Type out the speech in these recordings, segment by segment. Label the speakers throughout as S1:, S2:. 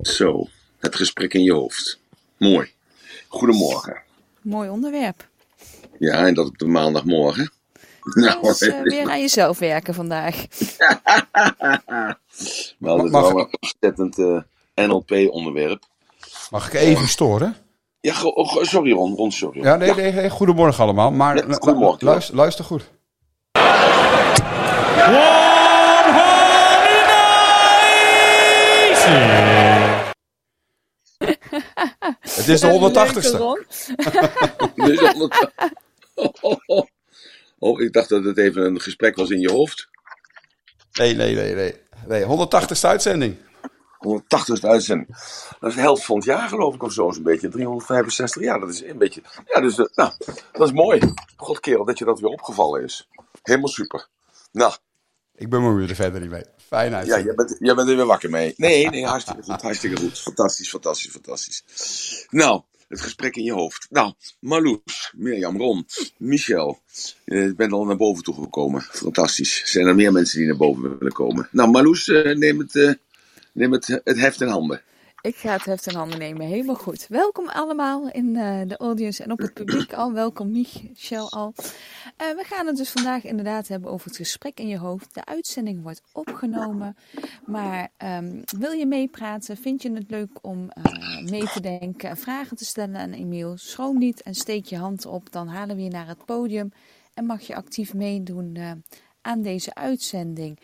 S1: Zo, het gesprek in je hoofd. Mooi. Goedemorgen.
S2: Mooi onderwerp.
S1: Ja, en dat op de maandagmorgen.
S2: Nou, dus, uh, weer aan jezelf werken vandaag.
S1: wel, dat is wel een ontzettend uh, NLP-onderwerp.
S3: Mag ik even storen?
S1: Ja, sorry Ron, Ron sorry.
S3: Ja, nee, nee, nee, goedemorgen allemaal. Maar
S1: ja, goedemorgen,
S3: luister, luister goed. Het is de 180ste.
S1: oh, ik dacht dat het even een gesprek was in je hoofd.
S3: Nee, nee, nee, nee. nee 180ste uitzending.
S1: 180ste uitzending. Dat is de helft van het jaar, geloof ik, of zo. Zo'n beetje 365 jaar. Dat is een beetje. Ja, dus, uh, nou, dat is mooi. God, kerel, dat je dat weer opgevallen is. Helemaal super. Nou.
S3: Ik ben me weer verder niet mee. Fijn uit.
S1: Ja, jij bent, jij bent er weer wakker mee. Nee, nee, hartstikke goed. Hartstikke goed. Fantastisch, fantastisch, fantastisch. Nou, het gesprek in je hoofd. Nou, Marloes, Mirjam, Ron, Michel. Je bent al naar boven toe gekomen. Fantastisch. Zijn er meer mensen die naar boven willen komen? Nou, Marloes, neem het, uh, neem het, het heft in handen.
S2: Ik ga het heft in handen nemen. Helemaal goed. Welkom allemaal in uh, de audience en op het publiek al. Welkom Michel al. Uh, we gaan het dus vandaag inderdaad hebben over het gesprek in je hoofd. De uitzending wordt opgenomen. Maar um, wil je meepraten? Vind je het leuk om uh, mee te denken? Vragen te stellen aan Emiel? Schroom niet en steek je hand op. Dan halen we je naar het podium. En mag je actief meedoen aan deze uitzending.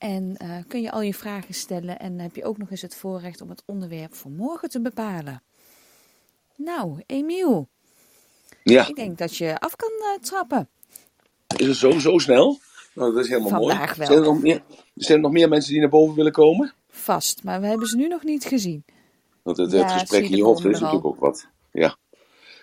S2: En uh, kun je al je vragen stellen en heb je ook nog eens het voorrecht om het onderwerp voor morgen te bepalen. Nou, Emiel.
S1: Ja.
S2: Ik denk dat je af kan uh, trappen.
S1: Is het zo, zo snel? Nou, dat is helemaal
S2: Vandaag
S1: mooi.
S2: Wel.
S1: Zijn er, nog meer, zijn er nog meer mensen die naar boven willen komen?
S2: Vast, maar we hebben ze nu nog niet gezien.
S1: Want het, het gesprek in je hoofd is natuurlijk ook wat. Ja.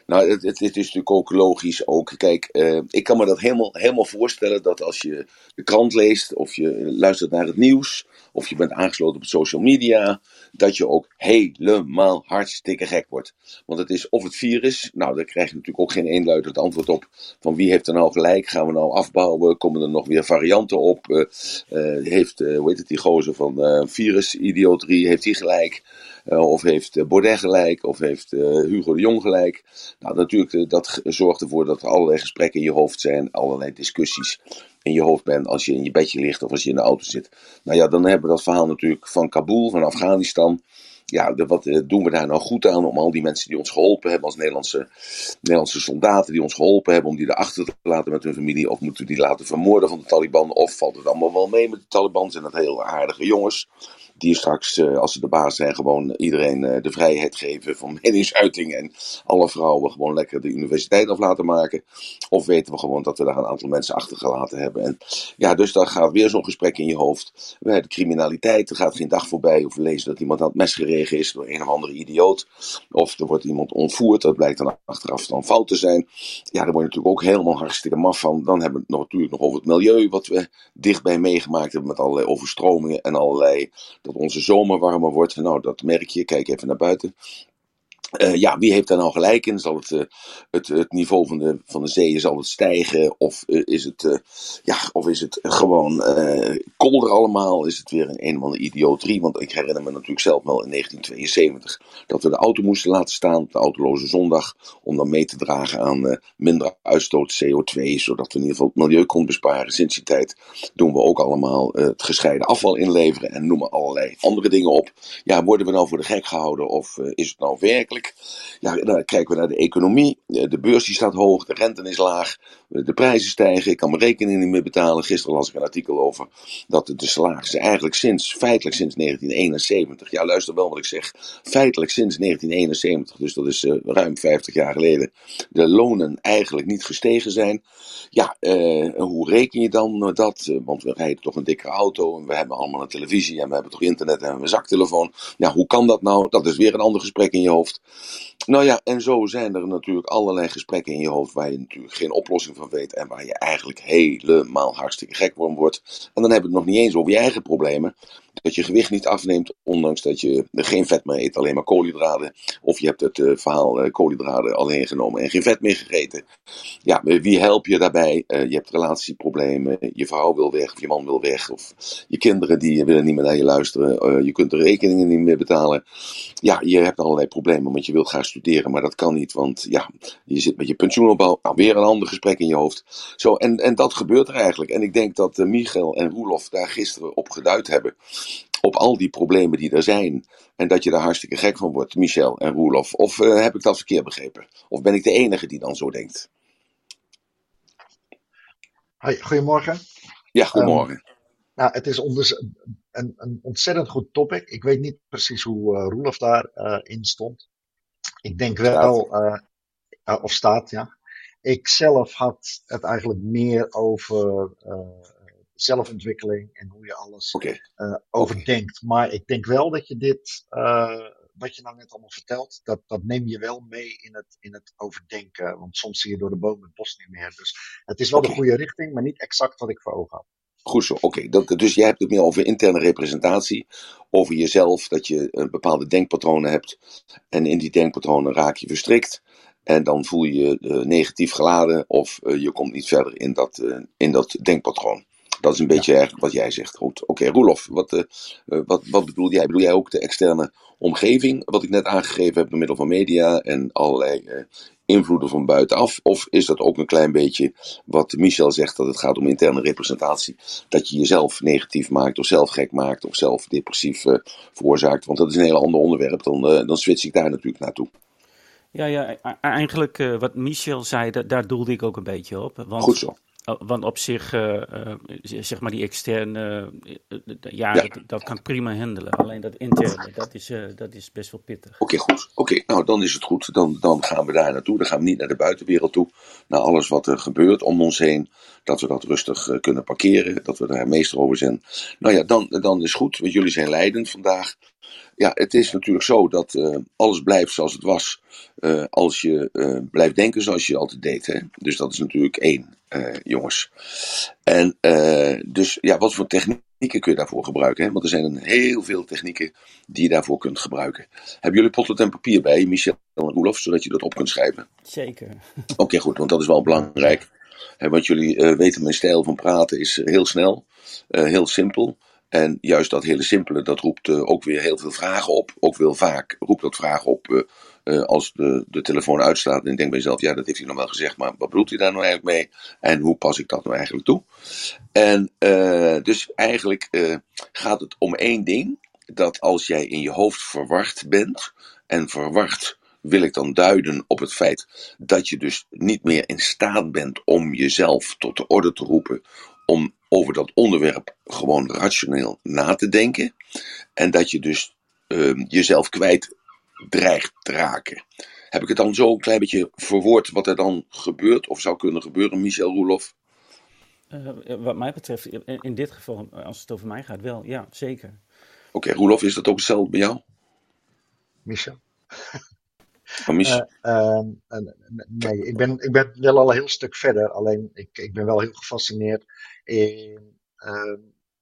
S1: Nou, het, het, is natuurlijk ook logisch. Ook. Kijk, uh, ik kan me dat helemaal, helemaal voorstellen dat als je de krant leest, of je luistert naar het nieuws, of je bent aangesloten op social media, dat je ook helemaal hartstikke gek wordt. Want het is of het virus, nou daar krijg je natuurlijk ook geen eenluidend antwoord op. Van wie heeft er nou gelijk? Gaan we nou afbouwen? Komen er nog weer varianten op? Uh, uh, heeft, hoe heet het, die gozer van virus-idioterie, heeft hij gelijk? Uh, of heeft Baudet gelijk, of heeft uh, Hugo de Jong gelijk. Nou, natuurlijk, dat zorgt ervoor dat er allerlei gesprekken in je hoofd zijn, allerlei discussies in je hoofd bent als je in je bedje ligt of als je in de auto zit. Nou ja, dan hebben we dat verhaal natuurlijk van Kabul, van Afghanistan. Ja, wat doen we daar nou goed aan om al die mensen die ons geholpen hebben, als Nederlandse, Nederlandse soldaten die ons geholpen hebben, om die erachter te laten met hun familie, of moeten we die laten vermoorden van de Taliban, of valt het allemaal wel mee met de Taliban? Zijn dat heel aardige jongens? Die straks, uh, als ze de baas zijn, gewoon iedereen uh, de vrijheid geven van meningsuiting en alle vrouwen gewoon lekker de universiteit af laten maken. Of weten we gewoon dat we daar een aantal mensen achtergelaten hebben. En ja, dus dan gaat weer zo'n gesprek in je hoofd. We hebben criminaliteit, er gaat geen dag voorbij of we lezen dat iemand aan het mes geregen is door een of andere idioot. Of er wordt iemand ontvoerd, dat blijkt dan achteraf dan fout te zijn. Ja, daar word je natuurlijk ook helemaal hartstikke maf van. Dan hebben we het natuurlijk nog over het milieu, wat we dichtbij meegemaakt hebben met allerlei overstromingen en allerlei dat onze zomer warmer wordt. Nou, dat merk je. Kijk even naar buiten. Uh, ja, wie heeft daar nou gelijk in? Zal het, uh, het, het niveau van de, van de zeeën zal het stijgen? Of uh, is het, ja, of is het gewoon kolder allemaal? Is het weer een een of andere idioterie? Want ik herinner me natuurlijk zelf wel in 1972 dat we de auto moesten laten staan, de autoloze zondag, om dan mee te dragen aan minder uitstoot CO2, zodat we in ieder geval het milieu konden besparen. Sinds die tijd doen we ook allemaal het gescheiden afval inleveren en noemen allerlei andere dingen op. Ja, worden we nou voor de gek gehouden of is het nou werkelijk? Ja, dan kijken we naar de economie. De beurs die staat hoog, de rente is laag, de prijzen stijgen. Ik kan mijn rekening niet meer betalen. Gisteren las ik een artikel over dat de salarissen eigenlijk sinds, feitelijk sinds 1971, ja luister wel wat ik zeg, feitelijk sinds 1971, dus dat is uh, ruim 50 jaar geleden, de lonen eigenlijk niet gestegen zijn. Ja, hoe reken je dan dat? Want we rijden toch een dikke auto en we hebben allemaal een televisie en we hebben toch internet en een zaktelefoon. Ja, hoe kan dat nou? Dat is weer een ander gesprek in je hoofd. Nou ja, en zo zijn er natuurlijk allerlei gesprekken in je hoofd waar je natuurlijk geen oplossing van weet en waar je eigenlijk helemaal hartstikke gek van wordt. En dan hebben we het nog niet eens over je eigen problemen. Dat je gewicht niet afneemt, ondanks dat je geen vet meer eet, alleen maar koolhydraten. Of je hebt het uh, verhaal uh, koolhydraten alleen genomen en geen vet meer gegeten. Ja, wie help je daarbij? Uh, je hebt relatieproblemen, je vrouw wil weg, of je man wil weg, of je kinderen die willen niet meer naar je luisteren. je kunt de rekeningen niet meer betalen. Ja, je hebt allerlei problemen, want je wilt gaan studeren, maar dat kan niet, want ja, je zit met je pensioenopbouw. Nou, weer een ander gesprek in je hoofd. Zo, en, en dat gebeurt er eigenlijk. En ik denk dat Michael en Roelof daar gisteren op geduid hebben op al die problemen die er zijn. En dat je daar hartstikke gek van wordt, Michel en Roelof. Of uh, heb ik dat verkeerd begrepen? Of ben ik de enige die dan zo denkt?
S4: Hoi, goedemorgen.
S1: Ja, goedemorgen. Um,
S4: nou, het is een, een, ontzettend goed topic. Ik weet niet precies hoe uh, Roelof daarin uh, in stond. Ik denk wel, of staat, ja. Ik zelf had het eigenlijk meer over zelfontwikkeling en hoe je alles okay. uh, overdenkt. Okay. Maar ik denk wel dat je dit, uh, wat je nou net allemaal vertelt, dat, dat neem je wel mee in het, in het overdenken. Want soms zie je door de bomen het bos niet meer. Dus het is wel okay. de goede richting, maar niet exact wat ik voor ogen had.
S1: Goed zo, oké. Dus jij hebt het meer over interne representatie, over jezelf, dat je uh, bepaalde denkpatronen hebt. En in die denkpatronen raak je verstrikt. En dan voel je je uh, negatief geladen of uh, je komt niet verder in dat, in dat denkpatroon. Dat is een beetje ja. eigenlijk wat jij zegt. Goed, oké, okay, Roelof, wat, uh, wat, wat bedoel jij? Bedoel jij ook de externe omgeving, wat ik net aangegeven heb door middel van media en allerlei uh, invloeden van buitenaf? Of is dat ook een klein beetje wat Michel zegt, dat het gaat om interne representatie? Dat je jezelf negatief maakt, of zelf gek maakt, of zelf depressief uh, veroorzaakt? Want dat is een heel ander onderwerp, dan, dan switch ik daar natuurlijk naartoe.
S5: Ja, ja, eigenlijk uh, wat Michel zei, da daar doelde ik ook een beetje op. Want
S1: Goed zo.
S5: Oh, want op zich, uh, uh, zeg maar die externe, uh, ja, ja. Dat, dat, kan prima handelen. Alleen dat interne, dat is, dat is best wel pittig.
S1: Oké, okay, goed. Oké, okay, nou dan is het goed. Dan, dan gaan we daar naartoe. Dan gaan we niet naar de buitenwereld toe. Naar alles wat er gebeurt om ons heen. Dat we dat rustig kunnen parkeren. Dat we daar meester over zijn. Nou ja, dan, dan is goed. Want jullie zijn leidend vandaag. Ja, het is natuurlijk zo dat uh, alles blijft zoals het was. Uh, als je uh, blijft denken zoals je altijd deed. Hè? Dus dat is natuurlijk één, jongens. En dus ja, wat voor technieken kun je daarvoor gebruiken? Hè? Want er zijn een heel veel technieken die je daarvoor kunt gebruiken. Hebben jullie potlood en papier bij, Michel en Roelof, zodat je dat op kunt schrijven?
S5: Zeker.
S1: Oké, okay, goed, want dat is wel belangrijk. Hè, want jullie weten, mijn stijl van praten is heel snel, heel simpel. En juist dat hele simpele, dat roept uh, ook weer heel veel vragen op. Ook wel vaak roept dat vragen op uh, als de, de telefoon uitstaat. En ik denk bij jezelf, ja, dat heeft hij nog wel gezegd, maar wat bedoelt hij daar nou eigenlijk mee? En hoe pas ik dat nou eigenlijk toe? En dus eigenlijk gaat het om één ding. Dat als jij in je hoofd verward bent, en verward wil ik dan duiden op het feit dat je dus niet meer in staat bent om jezelf tot de orde te roepen, om over dat onderwerp gewoon rationeel na te denken. En dat je dus uh, jezelf kwijt dreigt te raken. Heb ik het dan zo een klein beetje verwoord wat er dan gebeurt of zou kunnen gebeuren, Michel Roelof?
S5: Uh, wat mij betreft, in dit geval, als het over mij gaat, wel, ja, zeker.
S1: Oké, okay, Roelof, is dat ook hetzelfde bij jou?
S4: Michel?
S1: Van Michel?
S4: Uh, nee, ik ben, ik ben wel al een heel stuk verder. Alleen ik, ik ben wel heel gefascineerd in uh,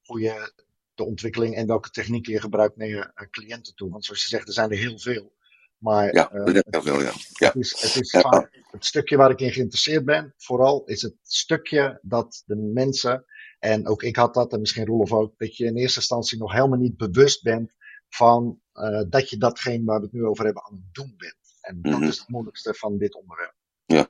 S4: hoe je de ontwikkeling en welke technieken je gebruikt naar je uh, cliënten toe. Want zoals je zegt, er zijn er heel veel. Maar
S1: ja, uh, heel veel, ja. ja.
S4: Het, is, het, is ja. vaak, het stukje waar ik in geïnteresseerd ben, vooral is het stukje dat de mensen, en ook ik had dat, en misschien Roelof ook, dat je in eerste instantie nog helemaal niet bewust bent van uh, dat je datgene waar we het nu over hebben aan het doen bent. En dat mm -hmm. is het moeilijkste van dit onderwerp.
S1: Ja,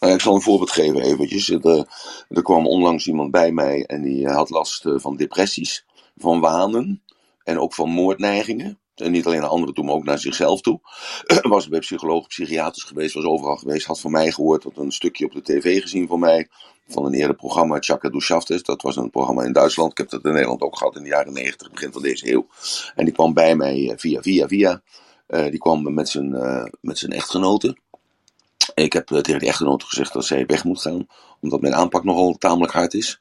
S1: nou, ik zal een voorbeeld geven eventjes. Er, er kwam onlangs iemand bij mij en die had last van depressies, van wanen en ook van moordneigingen. En niet alleen naar anderen toe, maar ook naar zichzelf toe. was bij psycholoog, psychiaters geweest, was overal geweest. Had van mij gehoord, had een stukje op de tv gezien van mij. Van een eerder programma, Chaka Dushaftes. Dat was een programma in Duitsland. Ik heb dat in Nederland ook gehad in de jaren 90, begin van deze eeuw. En die kwam bij mij via, via, via. Uh, die kwam met zijn, uh, met zijn echtgenote. Ik heb tegen die echtgenote gezegd dat zij weg moet gaan, omdat mijn aanpak nogal tamelijk hard is.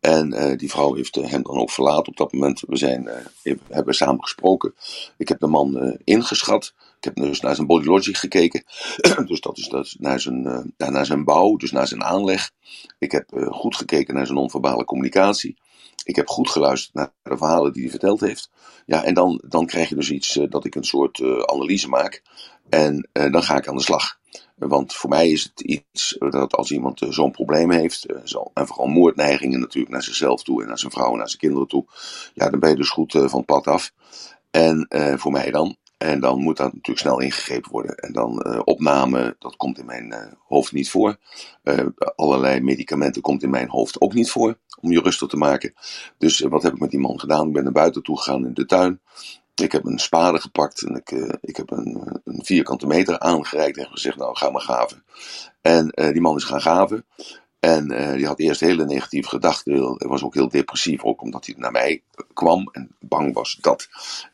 S1: En uh, die vrouw heeft uh, hem dan ook verlaten op dat moment. We, zijn, uh, hebben samen gesproken. Ik heb de man ingeschat. Ik heb dus naar zijn body logic gekeken. dus dat is dat, naar, zijn, naar zijn bouw, dus naar zijn aanleg. Ik heb goed gekeken naar zijn non-verbale communicatie. Ik heb goed geluisterd naar de verhalen die hij verteld heeft. Ja, en dan, dan krijg je dus iets dat ik een soort analyse maak. En dan ga ik aan de slag. Want voor mij is het iets dat als iemand zo'n probleem heeft, zo, en vooral moordneigingen natuurlijk naar zichzelf toe en naar zijn vrouw en naar zijn kinderen toe, ja, dan ben je dus goed van het pad af. En voor mij dan. En dan moet dat natuurlijk snel ingegrepen worden. En dan opname, dat komt in mijn hoofd niet voor. Allerlei medicamenten komt in mijn hoofd ook niet voor. Om je rustig te maken. Dus wat heb ik met die man gedaan? Ik ben naar buiten toe gegaan in de tuin. Ik heb een spade gepakt en ik, ik heb een, een, vierkante meter aangereikt en gezegd, nou ga maar gaven. En die man is gaan gaven. En die had eerst hele negatieve gedachten. Hij was ook heel depressief, ook omdat hij naar mij kwam en bang was dat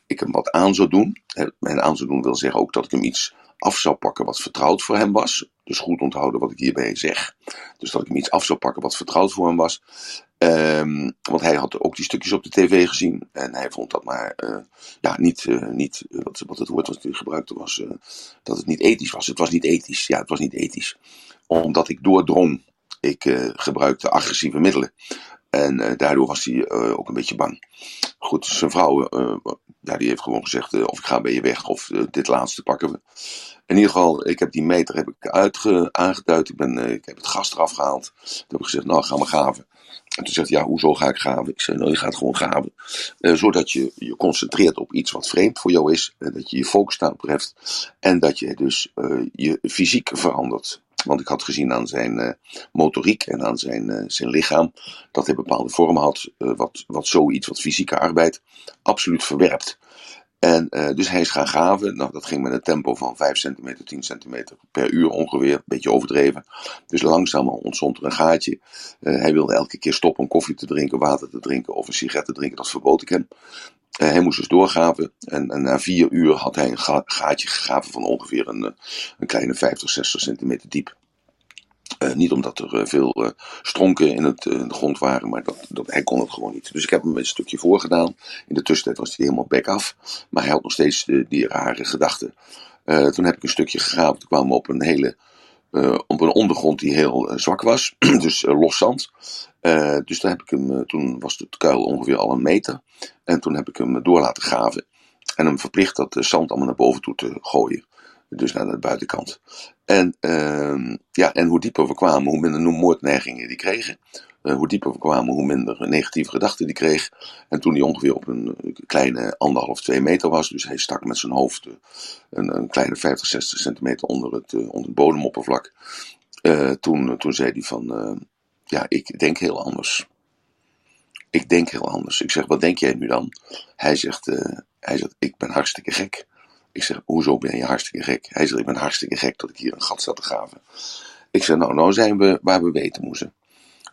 S1: ik hem wat aan zou doen. En aan zou doen wil zeggen ook dat ik hem iets af zou pakken wat vertrouwd voor hem was. Dus goed onthouden wat ik hierbij zeg. Dus dat ik hem iets af zou pakken wat vertrouwd voor hem was. Um, want hij had ook die stukjes op de tv gezien. En hij vond dat maar uh, ja, niet, uh, niet wat, wat het woord wat hij gebruikte was, dat het niet ethisch was. Het was niet ethisch. Ja, het was niet ethisch. Omdat ik doordrong ik gebruikte agressieve middelen. En daardoor was hij ook een beetje bang. Goed, zijn vrouw, ja, die heeft gewoon gezegd: of ik ga bij je weg, of dit laatste pakken we. In ieder geval, ik heb die meter heb ik uitge, aangeduid. Ik, ben, ik heb het gas eraf gehaald. Toen heb ik gezegd: Nou, ga maar gaven. En toen zegt hij: Ja, hoezo ga ik gaven? Ik zei: Nou, je gaat gewoon gaven. zodat je je concentreert op iets wat vreemd voor jou is. En dat je je focus daarop treft. En dat je dus je fysiek verandert. Want ik had gezien aan zijn uh, motoriek en aan zijn, uh, zijn lichaam dat hij bepaalde vormen had, wat, wat zoiets, wat fysieke arbeid, absoluut verwerpt. En dus hij is gaan gaven. Nou, dat ging met een tempo van 5 centimeter, 10 centimeter per uur ongeveer. Een beetje overdreven. Dus langzaam ontstond er een gaatje. hij wilde elke keer stoppen om koffie te drinken, water te drinken of een sigaret te drinken. Dat verbood ik hem. Uh, hij moest dus doorgaven. En, en, na vier uur had hij een ga gaatje gegraven van ongeveer een, een kleine 50, 60 centimeter diep. Uh, niet omdat er uh, veel uh, stronken in, het, in de grond waren, maar dat, dat, hij kon het gewoon niet. Dus ik heb hem een stukje voorgedaan. In de tussentijd was hij helemaal back af. Maar hij had nog steeds die rare gedachten. toen heb ik een stukje gegraven. Toen kwamen we op een hele op een ondergrond die heel zwak was, dus los zand. dus daar heb ik hem, toen was de kuil ongeveer al een meter. En toen heb ik hem door laten graven. En hem verplicht dat zand allemaal naar boven toe te gooien. Dus naar de buitenkant. En, ehm, ja, en hoe dieper we kwamen, hoe minder moordneigingen die kregen. Uh, hoe dieper we kwamen, hoe minder negatieve gedachten die kreeg. En toen hij ongeveer op een kleine anderhalf, twee meter was, dus hij stak met zijn hoofd uh, een, een, kleine 50, 60 centimeter onder het, onder het bodemoppervlak. toen, toen zei hij van, ja, ik denk heel anders. Ik denk heel anders. Ik zeg, wat denk jij nu dan? Hij zegt, hij zegt ik ben hartstikke gek. Ik zeg, hoezo ben je hartstikke gek? Hij zegt, ik ben hartstikke gek dat ik hier een gat zat te graven. Ik zeg, nou, nou zijn we waar we weten moesten.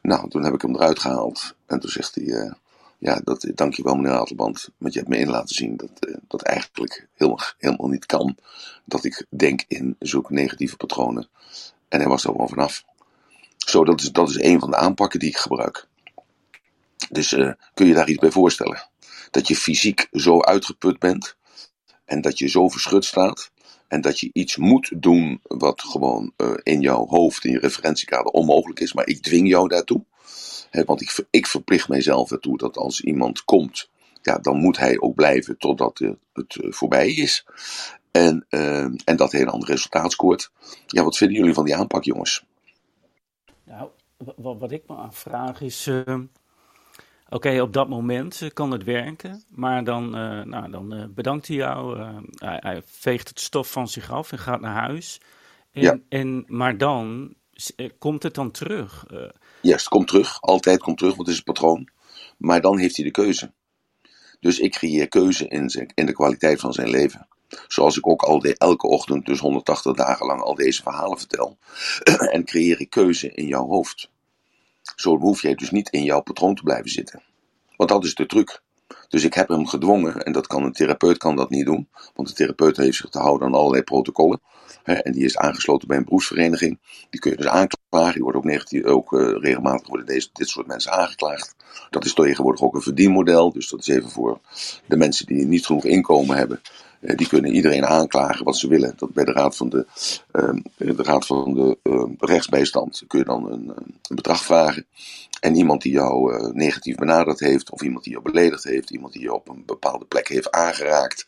S1: Nou, toen heb ik hem eruit gehaald. En toen zegt hij, uh, ja, dat, dankjewel meneer Atelband. Want je hebt me in laten zien dat uh, dat eigenlijk helemaal, helemaal niet kan. Dat ik denk in zulke negatieve patronen. En hij was er gewoon vanaf. Zo, dat is, dat is een van de aanpakken die ik gebruik. Dus uh, kun je daar iets bij voorstellen? Dat je fysiek zo uitgeput bent. En dat je zo verschut staat. En dat je iets moet doen wat gewoon uh, in jouw hoofd, in je referentiekader onmogelijk is. Maar ik dwing jou daartoe. Want ik, ik verplicht mijzelf ertoe dat als iemand komt, ja, dan moet hij ook blijven totdat het uh, voorbij is. En, en dat hij ander resultaat scoort. Ja, wat vinden jullie van die aanpak, jongens?
S5: Nou, wat, wat ik me afvraag is. Oké, op dat moment eh, kan het werken, maar dan, uh, nou, dan uh, bedankt hij jou. Uh, hij, hij, veegt het stof van zich af en gaat naar huis. En, ja. en, maar dan komt het dan terug.
S1: Ja, het komt terug. Altijd komt terug, want het is een patroon. Maar dan heeft hij de keuze. Dus ik creëer keuze in, zijn, in de kwaliteit van zijn leven. Zoals ik ook al de, elke ochtend, dus 180 dagen lang, al deze verhalen vertel. en creëer ik keuze in jouw hoofd. Zo hoef jij dus niet in jouw patroon te blijven zitten. Want dat is de truc. Dus ik heb hem gedwongen, en dat kan een therapeut kan dat niet doen, want de therapeut heeft zich te houden aan allerlei protocollen. Hè, en die is aangesloten bij een beroepsvereniging. Die kun je dus aanklagen. Die wordt ook, ook uh, regelmatig worden deze, dit soort mensen aangeklaagd. Dat is tegenwoordig ook een verdienmodel. Dus dat is even voor de mensen die niet genoeg inkomen hebben. Die kunnen iedereen aanklagen wat ze willen. Dat bij de Raad van de, ehm, de, raad van de ehm, rechtsbijstand kun je dan een, een bedrag vragen. En iemand die jou uh, negatief benaderd heeft, of iemand die jou beledigd heeft, iemand die je op een bepaalde plek heeft aangeraakt,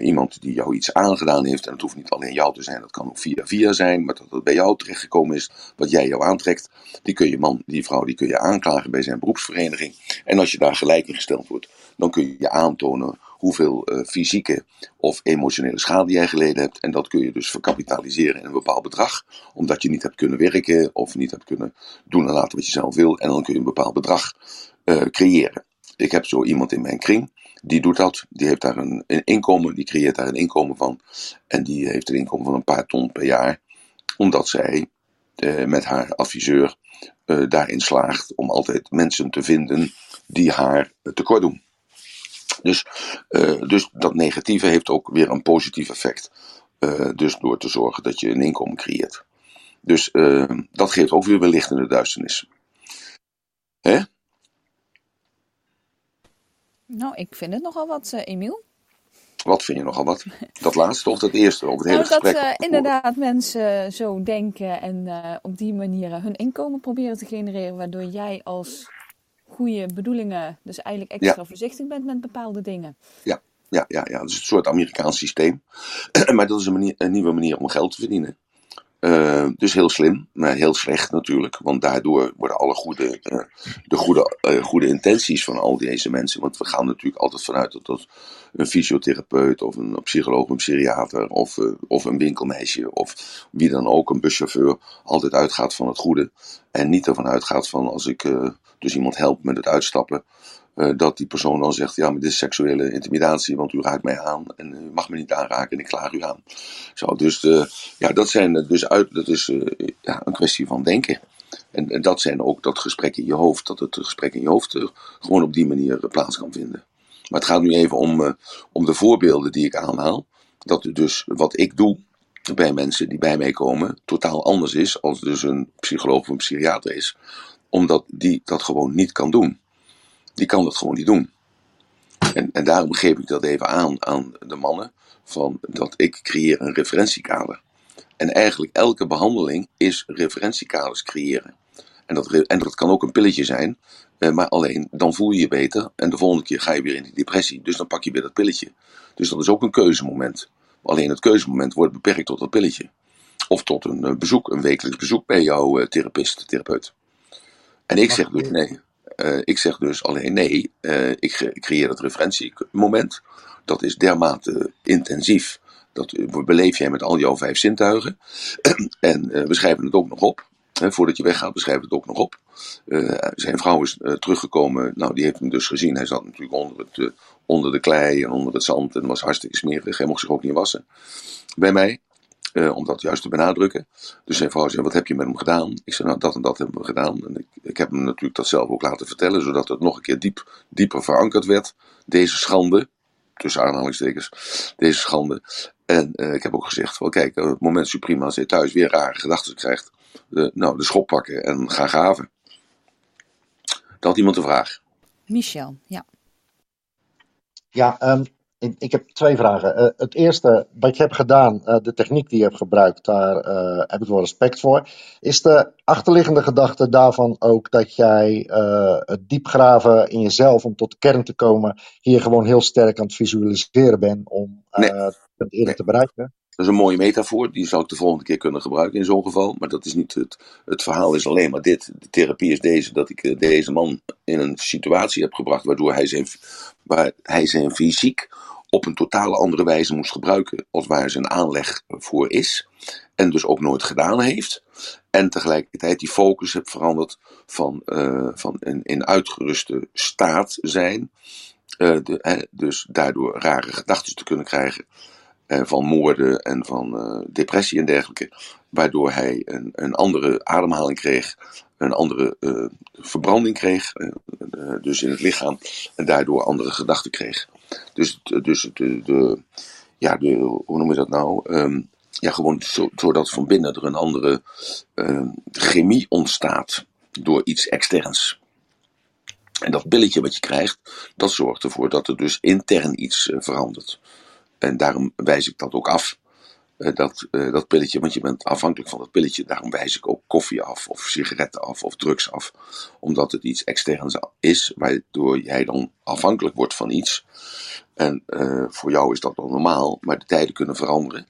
S1: iemand die jou iets aangedaan heeft, en het hoeft niet alleen jou te zijn, dat kan ook via via zijn, maar dat het bij jou terechtgekomen is, wat jij jou aantrekt, die kun je man, die vrouw, die kun je aanklagen bij zijn beroepsvereniging. En als je daar gelijk in gesteld wordt, dan kun je aantonen hoeveel uh, fysieke of emotionele schade jij geleden hebt. En dat kun je dus verkapitaliseren in een bepaald bedrag. Omdat je niet hebt kunnen werken of niet hebt kunnen doen en laten wat je zelf wil. En dan kun je een bepaald bedrag uh, creëren. Ik heb zo iemand in mijn kring. Die doet dat. Die heeft daar een, een, inkomen. Die creëert daar een inkomen van. En die heeft een inkomen van een paar ton per jaar. Omdat zij uh, met haar adviseur daarin slaagt om altijd mensen te vinden die haar tekort doen. Dus, uh, dus dat negatieve heeft ook weer een positief effect. Uh, dus door te zorgen dat je een inkomen creëert. Dus uh, dat geeft ook weer weer licht in de duisternis. Hè?
S2: Nou, ik vind het nogal wat, Emiel.
S1: Wat vind je nogal wat? Dat laatste of dat eerste? Of het hele
S2: nou,
S1: gesprek?
S2: Dat inderdaad mensen zo denken en op die manier hun inkomen proberen te genereren, waardoor jij als goede bedoelingen, dus eigenlijk extra voorzichtig bent met bepaalde dingen.
S1: Ja, ja, ja, ja. dat is een soort Amerikaans systeem. maar dat is een, manier, een, nieuwe manier om geld te verdienen. Uh, dus heel slim, maar heel slecht natuurlijk. Want daardoor worden alle goede, uh, de goede, uh, goede intenties van al deze mensen. Want we gaan natuurlijk altijd vanuit dat, dat een fysiotherapeut of een psycholoog, een psychiater of, of een winkelmeisje of wie dan ook, een buschauffeur, altijd uitgaat van het goede. En niet ervan uitgaat van als ik dus iemand helpt met het uitstappen. Uh, dat die persoon dan zegt: Ja, maar dit is seksuele intimidatie, want u raakt mij aan en u mag me niet aanraken en ik klaag u aan. Zo, dus uh, ja, dat, zijn dus uit, dat is uh, ja, een kwestie van denken. En, en, dat zijn ook dat gesprek in je hoofd, dat het gesprek in je hoofd gewoon op die manier plaats kan vinden. Maar het gaat nu even om, om de voorbeelden die ik aanhaal. Dat dus wat ik doe bij mensen die bij mij komen totaal anders is als dus een psycholoog of een psychiater is omdat die dat gewoon niet kan doen. Die kan dat gewoon niet doen. En, en daarom geef ik dat even aan aan de mannen. Van dat ik creëer een referentiekader. En eigenlijk elke behandeling is referentiekaders creëren. En dat, en dat kan ook een pilletje zijn. Eh, maar alleen dan voel je je beter. En de volgende keer ga je weer in die depressie. Dus dan pak je weer dat pilletje. Dus dat is ook een keuzemoment. Alleen het keuzemoment wordt beperkt tot dat pilletje. Of tot een eh, bezoek, een wekelijks bezoek bij jouw uh, therapeut, therapeut. En ik zeg dus nee. Uh, ik zeg dus alleen nee. Uh, ik creëer dat referentiemoment. Dat is dermate intensief. Dat beleef jij met al jouw vijf zintuigen. en uh, we schrijven het ook nog op. voordat je weggaat, we het ook nog op. zijn vrouw is teruggekomen. Nou, die heeft hem dus gezien. Hij zat natuurlijk onder, het, onder de klei en onder het zand. En was hartstikke smerig. Hij mocht zich ook niet wassen. Bij mij. Uh, om dat juist te benadrukken. Dus zijn vrouw zei, wat heb je met hem gedaan? Ik zei, nou dat en dat hebben we gedaan. En ik, ik heb hem natuurlijk dat zelf ook laten vertellen, zodat het nog een keer diep, dieper verankerd werd. Deze schande, tussen aanhalingstekens, deze schande. En uh, ik heb ook gezegd, wel kijk, op het moment Suprema als hij thuis weer rare gedachten krijgt, de, nou, de schop pakken en gaan graven. Dat had iemand een vraag.
S2: Michel, ja.
S4: Ja, um, ik heb twee vragen. Uh, het eerste, wat je hebt gedaan, uh, de techniek die je hebt gebruikt, daar uh, heb ik wel respect voor. Is de achterliggende gedachte daarvan ook dat jij het diepgraven in jezelf om tot de kern te komen, hier gewoon heel sterk aan het visualiseren bent om nee. het eerder nee. te bereiken?
S1: Dat is een mooie metafoor, die zou ik de volgende keer kunnen gebruiken in zo'n geval. Maar dat is niet het, het verhaal is alleen maar dit. De therapie is deze, dat ik deze man in een situatie heb gebracht waardoor hij zijn, waar hij zijn fysiek op een totale andere wijze moest gebruiken als waar zijn aanleg voor is. En dus ook nooit gedaan heeft. En tegelijkertijd die focus heeft veranderd van, uh, van een in uitgeruste staat zijn. Hè, dus daardoor rare gedachten te kunnen krijgen. Uh, van moorden en van depressie en dergelijke. Waardoor hij een, een andere ademhaling kreeg. Een andere verbranding kreeg. dus in het lichaam. En daardoor andere gedachten kreeg. Dus, dus de, de, ja, hoe noem je dat nou? Um, ja, gewoon zo, zodat van binnen er een andere um, chemie ontstaat door iets externs. En dat billetje wat je krijgt, dat zorgt ervoor dat er dus intern iets verandert. en daarom wijs ik dat ook af. Eh, dat, uh, dat pilletje, want je bent afhankelijk van dat pilletje. Daarom wijs ik ook koffie af, of sigaretten af, of drugs af. Omdat het iets externs is, waardoor jij dan afhankelijk wordt van iets. En uh, voor jou is dat dan normaal, maar de tijden kunnen veranderen.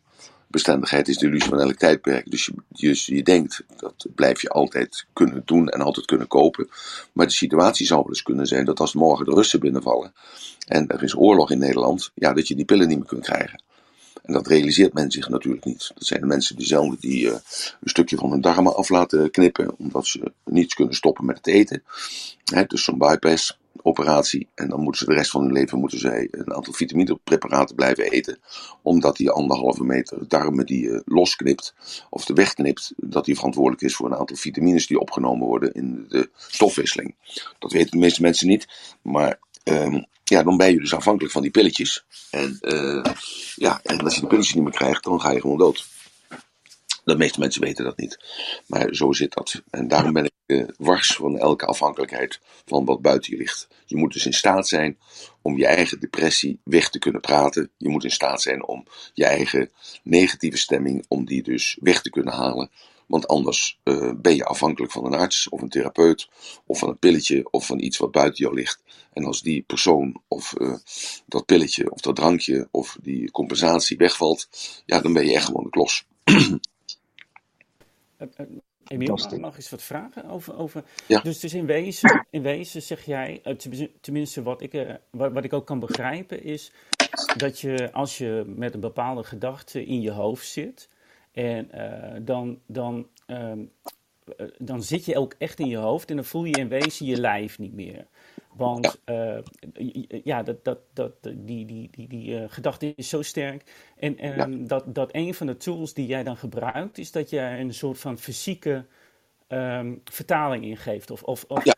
S1: Bestendigheid is de illusie van elk tijdperk. Dus je, dus je denkt, dat blijf je altijd kunnen doen en altijd kunnen kopen. Maar de situatie zou wel eens kunnen zijn dat als morgen de Russen binnenvallen en er is oorlog in Nederland, ja, dat je die pillen niet meer kunt krijgen. En dat realiseert men zich natuurlijk niet. Dat zijn de mensen diezelfde die uh, een stukje van hun darmen af laten knippen, omdat ze niets kunnen stoppen met het eten. Dus zo'n bypass operatie. En dan moeten ze de rest van hun leven moeten zij een aantal vitaminepreparaten blijven eten. Omdat die anderhalve meter darmen die je losknipt of de wegknipt, dat die verantwoordelijk is voor een aantal vitamines die opgenomen worden in de stofwisseling. Dat weten de meeste mensen niet. Maar um, ja, dan ben je dus afhankelijk van die pilletjes. En, uh, ja, en als je die pilletjes niet meer krijgt, dan ga je gewoon dood. De meeste mensen weten dat niet. Maar zo zit dat. En daarom ben ik uh, wars van elke afhankelijkheid van wat buiten je ligt. Je moet dus in staat zijn om je eigen depressie weg te kunnen praten. Je moet in staat zijn om je eigen negatieve stemming, om die dus weg te kunnen halen. Want anders uh, ben je afhankelijk van een arts of een therapeut of van een pilletje of van iets wat buiten jou ligt. En als die persoon of uh, dat pilletje of dat drankje of die compensatie wegvalt, ja, dan ben je echt gewoon de klos.
S5: Emiel, mag, mag eens wat vragen over. over... Ja. Dus, dus in, wezen, in wezen zeg jij, tenminste wat ik, wat, wat ik ook kan begrijpen, is dat je als je met een bepaalde gedachte in je hoofd zit, en uh, dan, dan, um, dan zit je ook echt in je hoofd en dan voel je in wezen je lijf niet meer. Want ja, uh, ja dat, dat, dat, die, die, die, die uh, gedachte is zo sterk. En ja. dat, dat een van de tools die jij dan gebruikt, is dat je een soort van fysieke um, vertaling ingeeft. Of, of, of ja.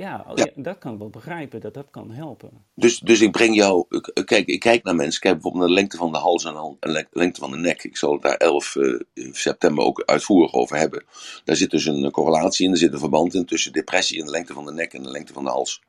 S5: Ja, oh, ja. dat kan ik wel begrijpen, dat dat kan helpen.
S1: Dus, dus ik breng jou, kijk, ik kijk naar mensen, kijk bijvoorbeeld naar de lengte van de hals en de lengte van de nek. Ik zal het daar 11 uh, september ook uitvoerig over hebben. Daar zit dus een correlatie in, er zit een verband in tussen depressie en de lengte van de nek en de lengte van de hals.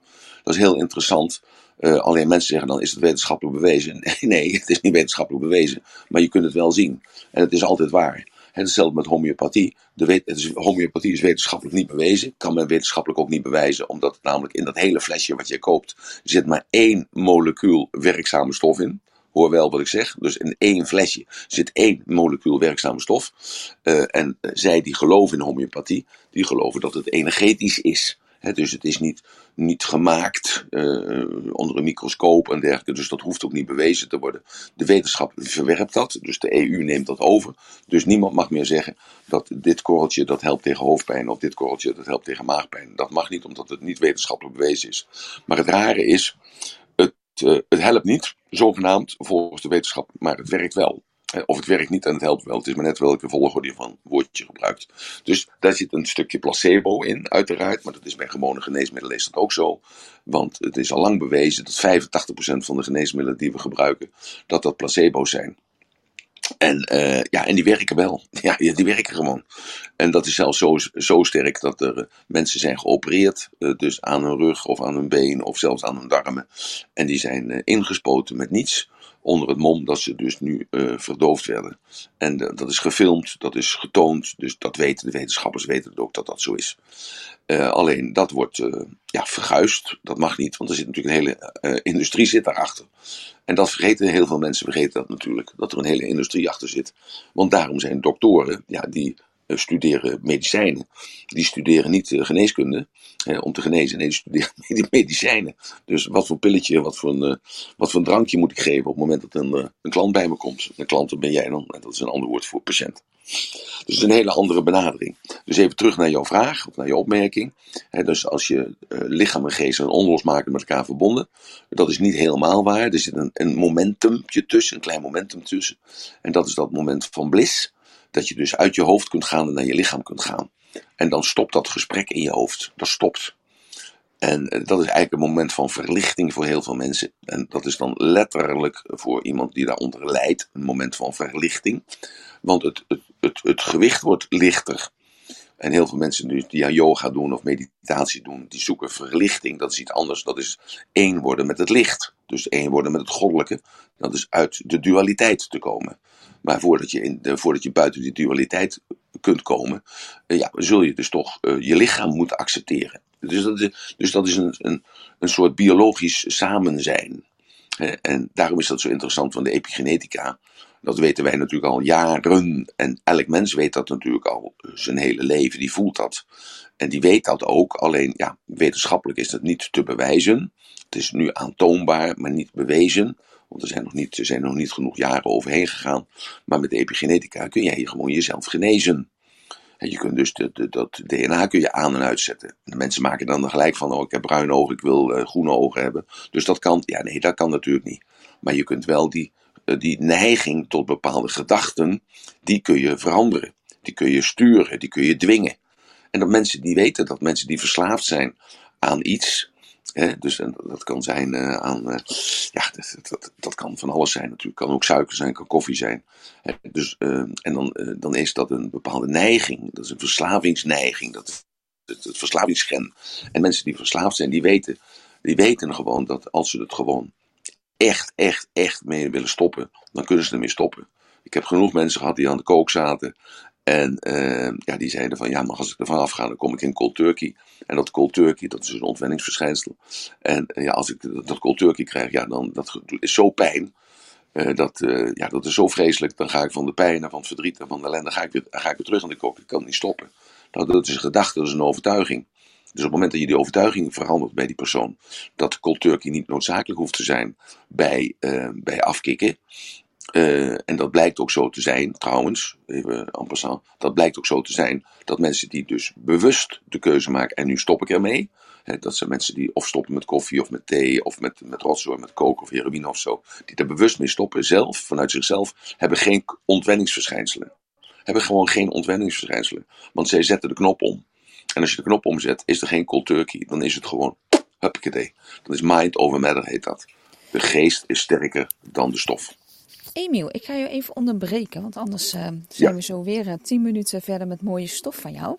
S1: Dat is heel interessant. Uh, alleen mensen zeggen dan, is het wetenschappelijk bewezen? Nee, het is niet wetenschappelijk bewezen, maar je kunt het wel zien. En het is altijd waar. Hetzelfde met homeopathie. De wet, homeopathie is wetenschappelijk niet bewezen. Kan men wetenschappelijk ook niet bewijzen, omdat het namelijk in dat hele flesje wat je koopt zit maar één molecuul werkzame stof in. Hoor wel wat ik zeg. Dus in één flesje zit één molecuul werkzame stof. Uh, en zij die geloven in homeopathie, die geloven dat het energetisch is. Dus het is niet, niet gemaakt uh, onder een microscoop en dergelijke. Dus dat hoeft ook niet bewezen te worden. De wetenschap verwerpt dat. Dus de EU neemt dat over. Dus niemand mag meer zeggen dat dit korreltje dat helpt tegen hoofdpijn. Of dit korreltje dat helpt tegen maagpijn. Dat mag niet omdat het niet wetenschappelijk bewezen is. Maar het rare is, het, uh, het helpt niet, zogenaamd, volgens de wetenschap. Maar het werkt wel. Of het werkt niet en het helpt wel. Het is maar net welke volgorde je van woordje gebruikt. Dus daar zit een stukje placebo in, uiteraard. Maar dat is bij gewone geneesmiddelen is dat ook zo. Want het is al lang bewezen dat 85% van de geneesmiddelen die we gebruiken, dat dat placebo's zijn. En, uh, ja, en die werken wel. Ja, die werken gewoon. En dat is zelfs zo, zo sterk dat er uh, mensen zijn geopereerd. Dus aan hun rug of aan hun been of zelfs aan hun darmen. En die zijn ingespoten met niets onder het mom dat ze dus nu uh, verdoofd werden. En uh, dat is gefilmd, dat is getoond, dus dat weten de wetenschappers weten ook dat dat zo is. Uh, alleen dat wordt ja, verguisd, dat mag niet, want er zit natuurlijk een hele industrie zit daarachter. En dat vergeten heel veel mensen, vergeten dat natuurlijk, dat er een hele industrie achter zit. Want daarom zijn doktoren, ja, die studeren medicijnen. Die studeren niet geneeskunde eh, om te genezen. Nee, die studeren medicijnen. Dus wat voor pilletje, wat voor, een, uh, wat voor een drankje moet ik geven op het moment dat een, een klant bij me komt. Een klant, dat ben jij dan. Dat is een ander woord voor patiënt. Dus een hele andere benadering. Dus even terug naar jouw vraag, of naar je opmerking. Dus als je lichaam en geest zijn onlosmakelijk met elkaar verbonden. Dat is niet helemaal waar. Er zit een, een momentumje tussen, een klein momentum tussen. En dat is dat moment van bliss dat je dus uit je hoofd kunt gaan en naar je lichaam kunt gaan. En dan stopt dat gesprek in je hoofd. Dat stopt. En eh, dat is eigenlijk een moment van verlichting voor heel veel mensen. En dat is dan letterlijk voor iemand die daaronder lijdt, een moment van verlichting. Want het, het, het, het gewicht wordt lichter. En heel veel mensen die aan yoga doen of meditatie doen, die zoeken verlichting. Dat is iets anders. Dat is één worden met het licht. Dus één worden met het goddelijke. Dat is uit de dualiteit te komen. Maar voordat je, in voordat je buiten die dualiteit kunt komen, uh, ja, zul je dus toch uh, je lichaam moeten accepteren. Dus dat is, dus dat is een, een, een soort biologisch samenzijn. En daarom is dat zo interessant van de epigenetica. Dat weten wij natuurlijk al jaren. En elk mens weet dat natuurlijk al zijn hele leven. Die voelt dat. En die weet dat ook. Alleen, ja, wetenschappelijk is dat niet te bewijzen. Het is nu aantoonbaar, maar niet bewezen. Want er zijn nog niet, er zijn nog niet genoeg jaren overheen gegaan. Maar met epigenetica kun jij gewoon jezelf genezen. En je kunt dus de, dat DNA kun je aan en uitzetten. De mensen maken dan gelijk van, oh ik heb bruine ogen, ik wil uh, groene ogen hebben. Dus dat kan, ja nee, dat kan natuurlijk niet. Maar je kunt wel die, uh, die neiging tot bepaalde gedachten, die kun je veranderen. Die kun je sturen, die kun je dwingen. En dat mensen die weten, dat mensen die verslaafd zijn aan iets, Dus en dat kan zijn uh, aan, uh, ja, dat, dat, dat, kan van alles zijn natuurlijk. Kan ook suiker zijn, kan koffie zijn. Dus, en dan, dan is dat een bepaalde neiging. Dat is een verslavingsneiging. Dat, het, het verslavingsgen. En mensen die verslaafd zijn, die weten, die weten gewoon dat als ze het gewoon echt, echt, echt mee willen stoppen, dan kunnen ze ermee stoppen. Ik heb genoeg mensen gehad die aan de kook zaten en uh, ja, die zeiden van ja, maar als ik ervan afga, dan kom ik in cold turkey. En dat cold turkey, dat is een ontwenningsverschijnsel. En uh, ja, als ik dat cold turkey krijg, ja, dan dat is zo pijn. Uh, dat, ja, dat is zo vreselijk. Dan ga ik van de pijn en van het verdriet en van de ellende, ga ik weer, ga ik weer terug aan de. Ik kan het niet stoppen. Nou, dat is een gedachte, dat is een overtuiging. Dus op het moment dat je die overtuiging verandert bij die persoon, dat cold turkey niet noodzakelijk hoeft te zijn bij, bij afkicken, uh, en dat blijkt ook zo te zijn, trouwens, even en passant, dat blijkt ook zo te zijn dat mensen die dus bewust de keuze maken en nu stop ik ermee, hè, dat zijn mensen die of stoppen met koffie of met thee of met, met rotzooi, met koken of heroïne of zo, die er bewust mee stoppen, zelf, vanuit zichzelf, hebben geen ontwenningsverschijnselen. Hebben gewoon geen ontwenningsverschijnselen. Want zij zetten de knop om. En als je de knop omzet, is er geen cold turkey. Dan is het gewoon, huppakee. Dan is mind over matter, heet dat. De geest is sterker dan de stof.
S2: Emiel, ik ga je even onderbreken, want anders uh, zijn ja. we zo weer uh, tien minuten verder met mooie stof van jou.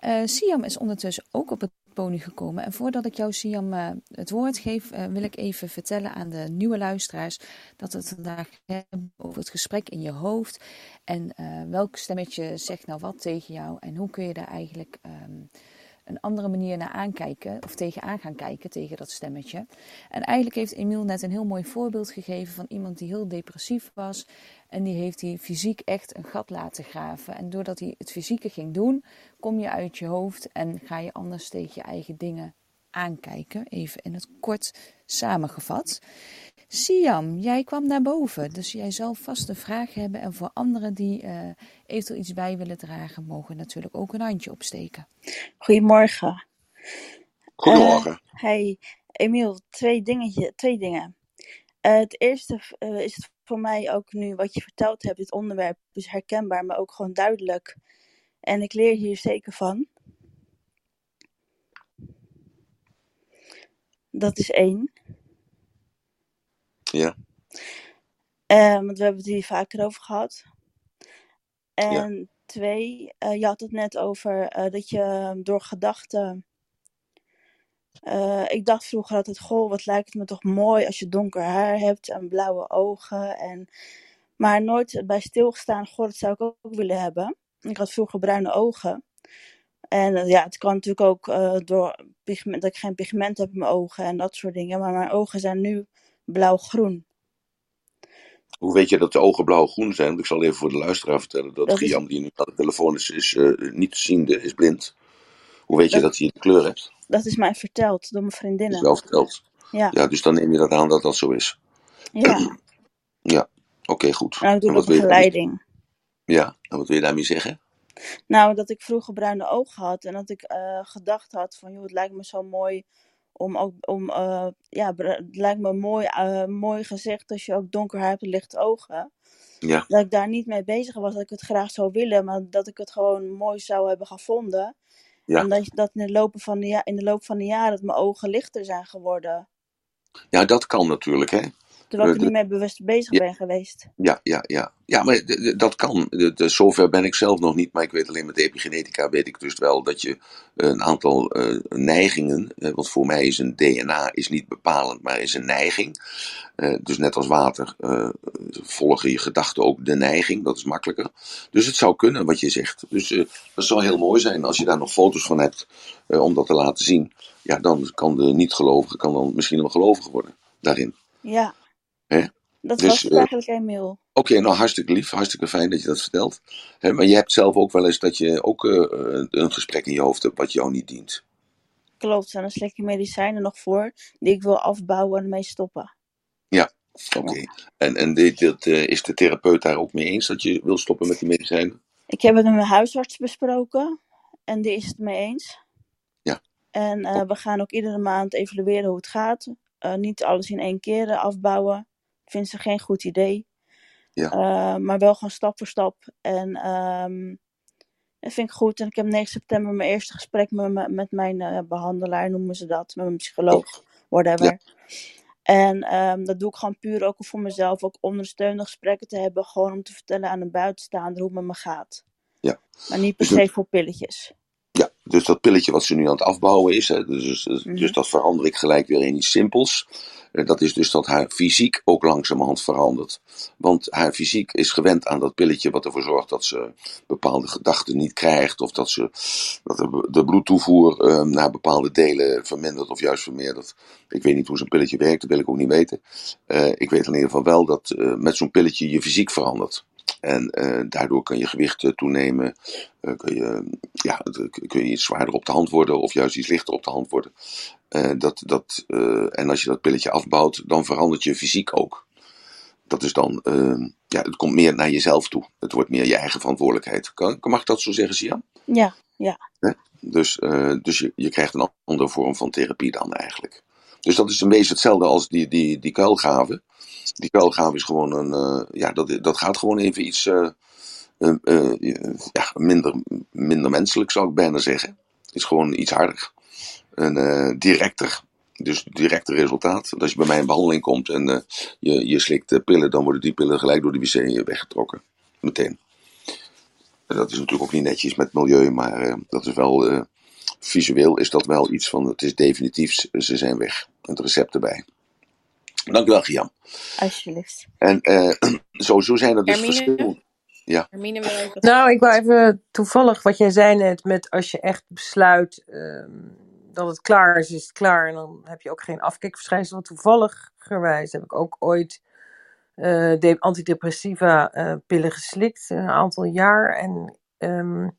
S2: Uh, Siam is ondertussen ook op het pony gekomen. En voordat ik jou, Siam, het woord geef, wil ik even vertellen aan de nieuwe luisteraars dat we het vandaag hebben over het gesprek in je hoofd. En welk stemmetje zegt nou wat tegen jou en hoe kun je daar eigenlijk... Um, een andere manier naar aankijken of tegenaan gaan kijken tegen dat stemmetje. En eigenlijk heeft Emiel net een heel mooi voorbeeld gegeven van iemand die heel depressief was en die heeft die fysiek echt een gat laten graven. En doordat hij het fysieke ging doen, kom je uit je hoofd en ga je anders tegen je eigen dingen aankijken. Even in het kort samengevat. Siam, jij kwam naar boven, dus jij zal vast een vraag hebben. En voor anderen die uh, eventueel iets bij willen dragen, mogen natuurlijk ook een handje opsteken.
S6: Goedemorgen.
S1: Goedemorgen. Uh,
S6: hey, Emiel, twee, dingetje, twee dingen. Uh, het eerste is voor mij ook nu wat je verteld hebt, dit onderwerp is herkenbaar, maar ook gewoon duidelijk. En ik leer hier zeker van. Dat is één.
S1: Ja.
S6: Uh, want we hebben het hier vaker over gehad. En ja. twee, uh, je had het net over uh, dat je door gedachten. ik dacht vroeger altijd, goh, wat lijkt het me toch mooi als je donker haar hebt en blauwe ogen. En, maar nooit bij stilgestaan, goh, dat zou ik ook willen hebben. Ik had vroeger bruine ogen. En ja, het kan natuurlijk ook door pigment, dat ik geen pigment heb in mijn ogen en dat soort dingen. Maar mijn ogen zijn nu blauw-groen.
S1: Hoe weet je dat de ogen blauw-groen zijn? Want ik zal even voor de luisteraar vertellen dat, dat Giam, die nu aan de telefoon is, is uh, niet ziende, is blind. Hoe weet je dat, hij de kleur hebt?
S6: Dat is mij verteld door mijn vriendinnen.
S1: Dat is wel verteld?
S6: Ja.
S1: Ja, dus dan neem je dat aan dat dat zo is.
S6: Ja.
S1: ja, oké, okay, goed.
S6: Nou, ik doe begeleiding.
S1: Ja, en wat wil je daarmee zeggen?
S6: Nou, dat ik vroeger bruine ogen had en dat ik uh, gedacht had van, joh, het lijkt me zo mooi om ook, om, uh, ja, het lijkt me mooi, uh, mooi gezegd als je ook donker haar hebt en lichte ogen.
S1: Ja.
S6: Dat ik daar niet mee bezig was, dat ik het graag zou willen, maar dat ik het gewoon mooi zou hebben gevonden.
S1: Ja.
S6: En dat, dat in, de loop van de, in de loop van de jaren dat mijn ogen lichter zijn geworden.
S1: Ja, dat kan natuurlijk, hè.
S6: Terwijl ik er niet mee bewust bezig ben geweest.
S1: Ja, ja, ja. ja maar dat kan. De, zover ben ik zelf nog niet, maar ik weet alleen met epigenetica weet ik dus wel dat je een aantal uh, neigingen, want voor mij is een DNA is niet bepalend, maar is een neiging. Uh, dus net als water volgen je gedachten ook de neiging, dat is makkelijker. Dus het zou kunnen wat je zegt. Dus dat zou heel mooi zijn als je daar nog foto's van hebt om dat te laten zien. Ja, dan kan de niet-gelovige kan dan misschien wel gelovige worden daarin.
S6: Ja. Dat dus, was het eigenlijk, Emiel.
S1: Oké, nou hartstikke lief, hartstikke fijn dat je dat vertelt. maar je hebt zelf ook wel eens dat je ook uh, een gesprek in je hoofd hebt wat jou niet dient.
S6: Klopt, en dan slik je medicijnen nog voor die ik wil afbouwen en ermee stoppen.
S1: Ja, oké. En, en dit, dit, uh, is de therapeut daar ook mee eens dat je wil stoppen met die medicijnen?
S6: Ik heb het met mijn huisarts besproken en die is het mee eens.
S1: Ja.
S6: En we gaan ook iedere maand evalueren hoe het gaat. niet alles in één keer afbouwen vind ze geen goed idee.
S1: Ja.
S6: Uh, maar wel gewoon stap voor stap. En um, dat vind ik goed. En ik heb 9 september mijn eerste gesprek met, met mijn uh, behandelaar, noemen ze dat. Met mijn psycholoog, whatever. Ja. En um, dat doe ik gewoon puur ook voor mezelf. Ook ondersteunende gesprekken te hebben. Gewoon om te vertellen aan een buitenstaander hoe het met me gaat.
S1: Ja.
S6: Maar niet per se voor pilletjes.
S1: Dus dat pilletje wat ze nu aan het afbouwen is, hè, dus, dus, mm -hmm. dus dat verander ik gelijk weer in iets simpels. Eh, dat is dus dat haar fysiek ook langzamerhand verandert. Want haar fysiek is gewend aan dat pilletje wat ervoor zorgt dat ze bepaalde gedachten niet krijgt. Of dat, ze, dat de bloedtoevoer uh, naar bepaalde delen vermindert of juist vermeerdert. Ik weet niet hoe zo'n pilletje werkt, dat wil ik ook niet weten. Uh, ik weet in ieder geval wel dat uh, met zo'n pilletje je fysiek verandert. En uh, daardoor kan je gewicht toenemen. Uh, kun, je, ja, kun je iets zwaarder op de hand worden of juist iets lichter op de hand worden. dat, dat, en als je dat pilletje afbouwt, dan verandert je fysiek ook. Dat is dan, ja, het komt meer naar jezelf toe. Het wordt meer je eigen verantwoordelijkheid. Kan, mag ik dat zo zeggen, Sian?
S6: Ja, ja.
S1: Dus, dus je, je krijgt een andere vorm van therapie dan eigenlijk. Dus dat is een beetje hetzelfde als die, die, die kuilgave. Die kuilgave is gewoon een, uh, ja, dat, dat gaat gewoon even iets uh, uh, ja, minder, minder menselijk, zou ik bijna zeggen. Het is gewoon iets harder en directer. Dus directe resultaat. als je bij mij in behandeling komt en je, je slikt pillen, dan worden die pillen gelijk door de wc weggetrokken. Meteen. En dat is natuurlijk ook niet netjes met milieu, maar dat is wel visueel is dat wel iets van het is definitief, ze zijn weg. Het recept erbij. Dank u wel, Gian.
S6: Alsjeblieft.
S1: En uh, zo, zo zijn er dus verschillende. Ja.
S7: Nou, ik wou even toevallig wat jij zei net met als je echt besluit uh, dat het klaar is, is het klaar. En dan heb je ook geen afkikverschijnsel. Toevallig gewijs heb ik ook ooit uh, antidepressiva uh, pillen geslikt, een aantal jaar. En um,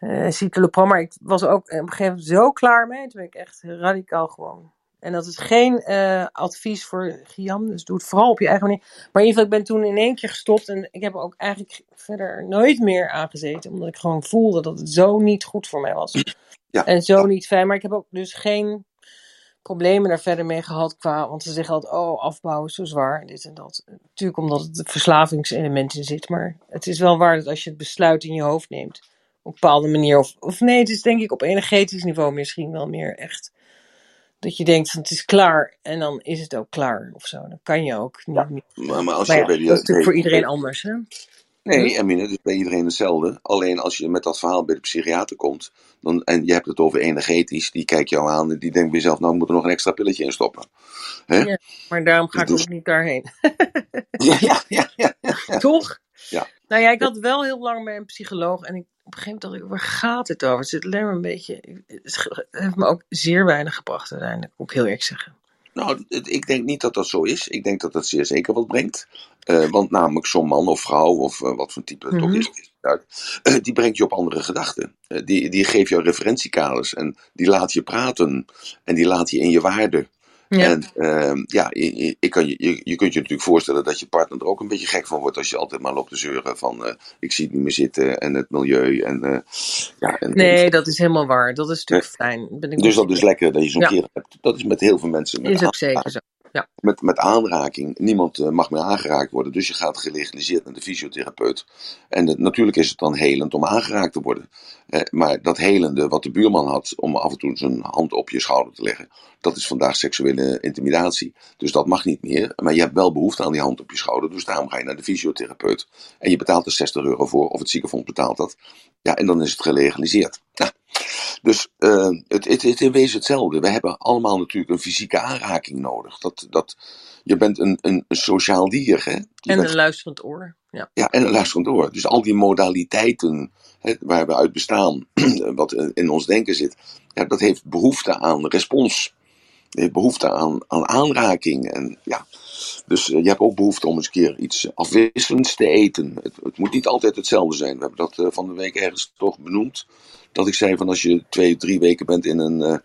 S7: uh, citalopram, maar ik was ook op een gegeven moment zo klaar mee. Toen ben ik echt radicaal gewoon en dat is geen uh, advies voor Gian, dus doe het vooral op je eigen manier. Maar in ieder geval, ik ben toen in één keer gestopt en ik heb er ook eigenlijk verder nooit meer aangezeten. Omdat ik gewoon voelde dat het zo niet goed voor mij was.
S1: Ja.
S7: En zo niet fijn. Maar ik heb ook dus geen problemen daar verder mee gehad qua, want ze zeggen altijd, oh, afbouwen is zo zwaar, dit en dat. Natuurlijk omdat het verslavingselement in zit, maar het is wel waar dat als je het besluit in je hoofd neemt, op een bepaalde manier, of, of nee, het is denk ik op energetisch niveau misschien wel meer echt dat je denkt van het is klaar en dan is het ook klaar of zo. Dan kan je ook niet. Ja,
S1: maar, maar als je bij
S7: die, dat is natuurlijk voor iedereen anders, hè?
S1: Nee, Emine, het is bij iedereen hetzelfde. Alleen als je met dat verhaal bij de psychiater komt dan, en je hebt het over energetisch, die kijkt jou aan en die denkt bij jezelf, nou we moeten nog een extra pilletje in stoppen.
S7: Ja, maar daarom ga ik dus, ook niet daarheen.
S1: ja, ja, ja, ja,
S7: Toch?
S1: Ja.
S7: Nou ja, ik had wel heel lang bij een psycholoog en ik, op een gegeven moment dacht ik, waar gaat het over? Het zit alleen maar een beetje, het heeft me ook zeer weinig gebracht uiteindelijk, moet ik heel eerlijk zeggen.
S1: Nou, ik denk niet dat dat zo is. Ik denk dat dat zeer zeker wat brengt. Uh, want namelijk zo'n man of vrouw, of uh, wat voor type het mm -hmm. toch is, uh, die brengt je op andere gedachten. die, die geeft jou referentiekaders en die laat je praten en die laat je in je waarde. Ja. En uh, ja, ik kan je, je, je, kunt je natuurlijk voorstellen dat je partner er ook een beetje gek van wordt als je altijd maar loopt te zeuren van uh, ik zie het niet meer zitten en het milieu. En, uh, ja, en,
S7: nee, dat is helemaal waar. Dat is natuurlijk fijn.
S1: Ben ik dus dat is lekker dat je zo'n ja. keer hebt. Dat is met heel veel mensen.
S7: Is ook zeker zo. Ja.
S1: Met, met aanraking. Niemand uh, mag meer aangeraakt worden. Dus je gaat gelegaliseerd naar de fysiotherapeut. En natuurlijk is het dan helend om aangeraakt te worden. Eh, maar dat helende wat de buurman had om af en toe zijn hand op je schouder te leggen. Dat is vandaag seksuele intimidatie. Dus dat mag niet meer. Maar je hebt wel behoefte aan die hand op je schouder. Dus daarom ga je naar de fysiotherapeut. En je betaalt er 60 euro voor. Of het ziekenfonds betaalt dat. Ja, en dan is het gelegaliseerd. Ja. Dus uh, het, het, het in wezen hetzelfde. We hebben allemaal natuurlijk een fysieke aanraking nodig. Dat, dat, je bent een, een, sociaal dier. Hè? Je
S7: en
S1: bent,
S7: een luisterend oor. Ja.
S1: ja, en een luisterend oor. Dus al die modaliteiten hè, waar we uit bestaan, wat in ons denken zit, ja, dat heeft behoefte aan respons. Het heeft behoefte aan, aan aanraking. En, ja. Dus uh, je hebt ook behoefte om eens een keer iets afwisselends te eten. Het, het moet niet altijd hetzelfde zijn. We hebben dat uh, van de week ergens toch benoemd dat ik zei van als je twee, drie weken bent in een, uh,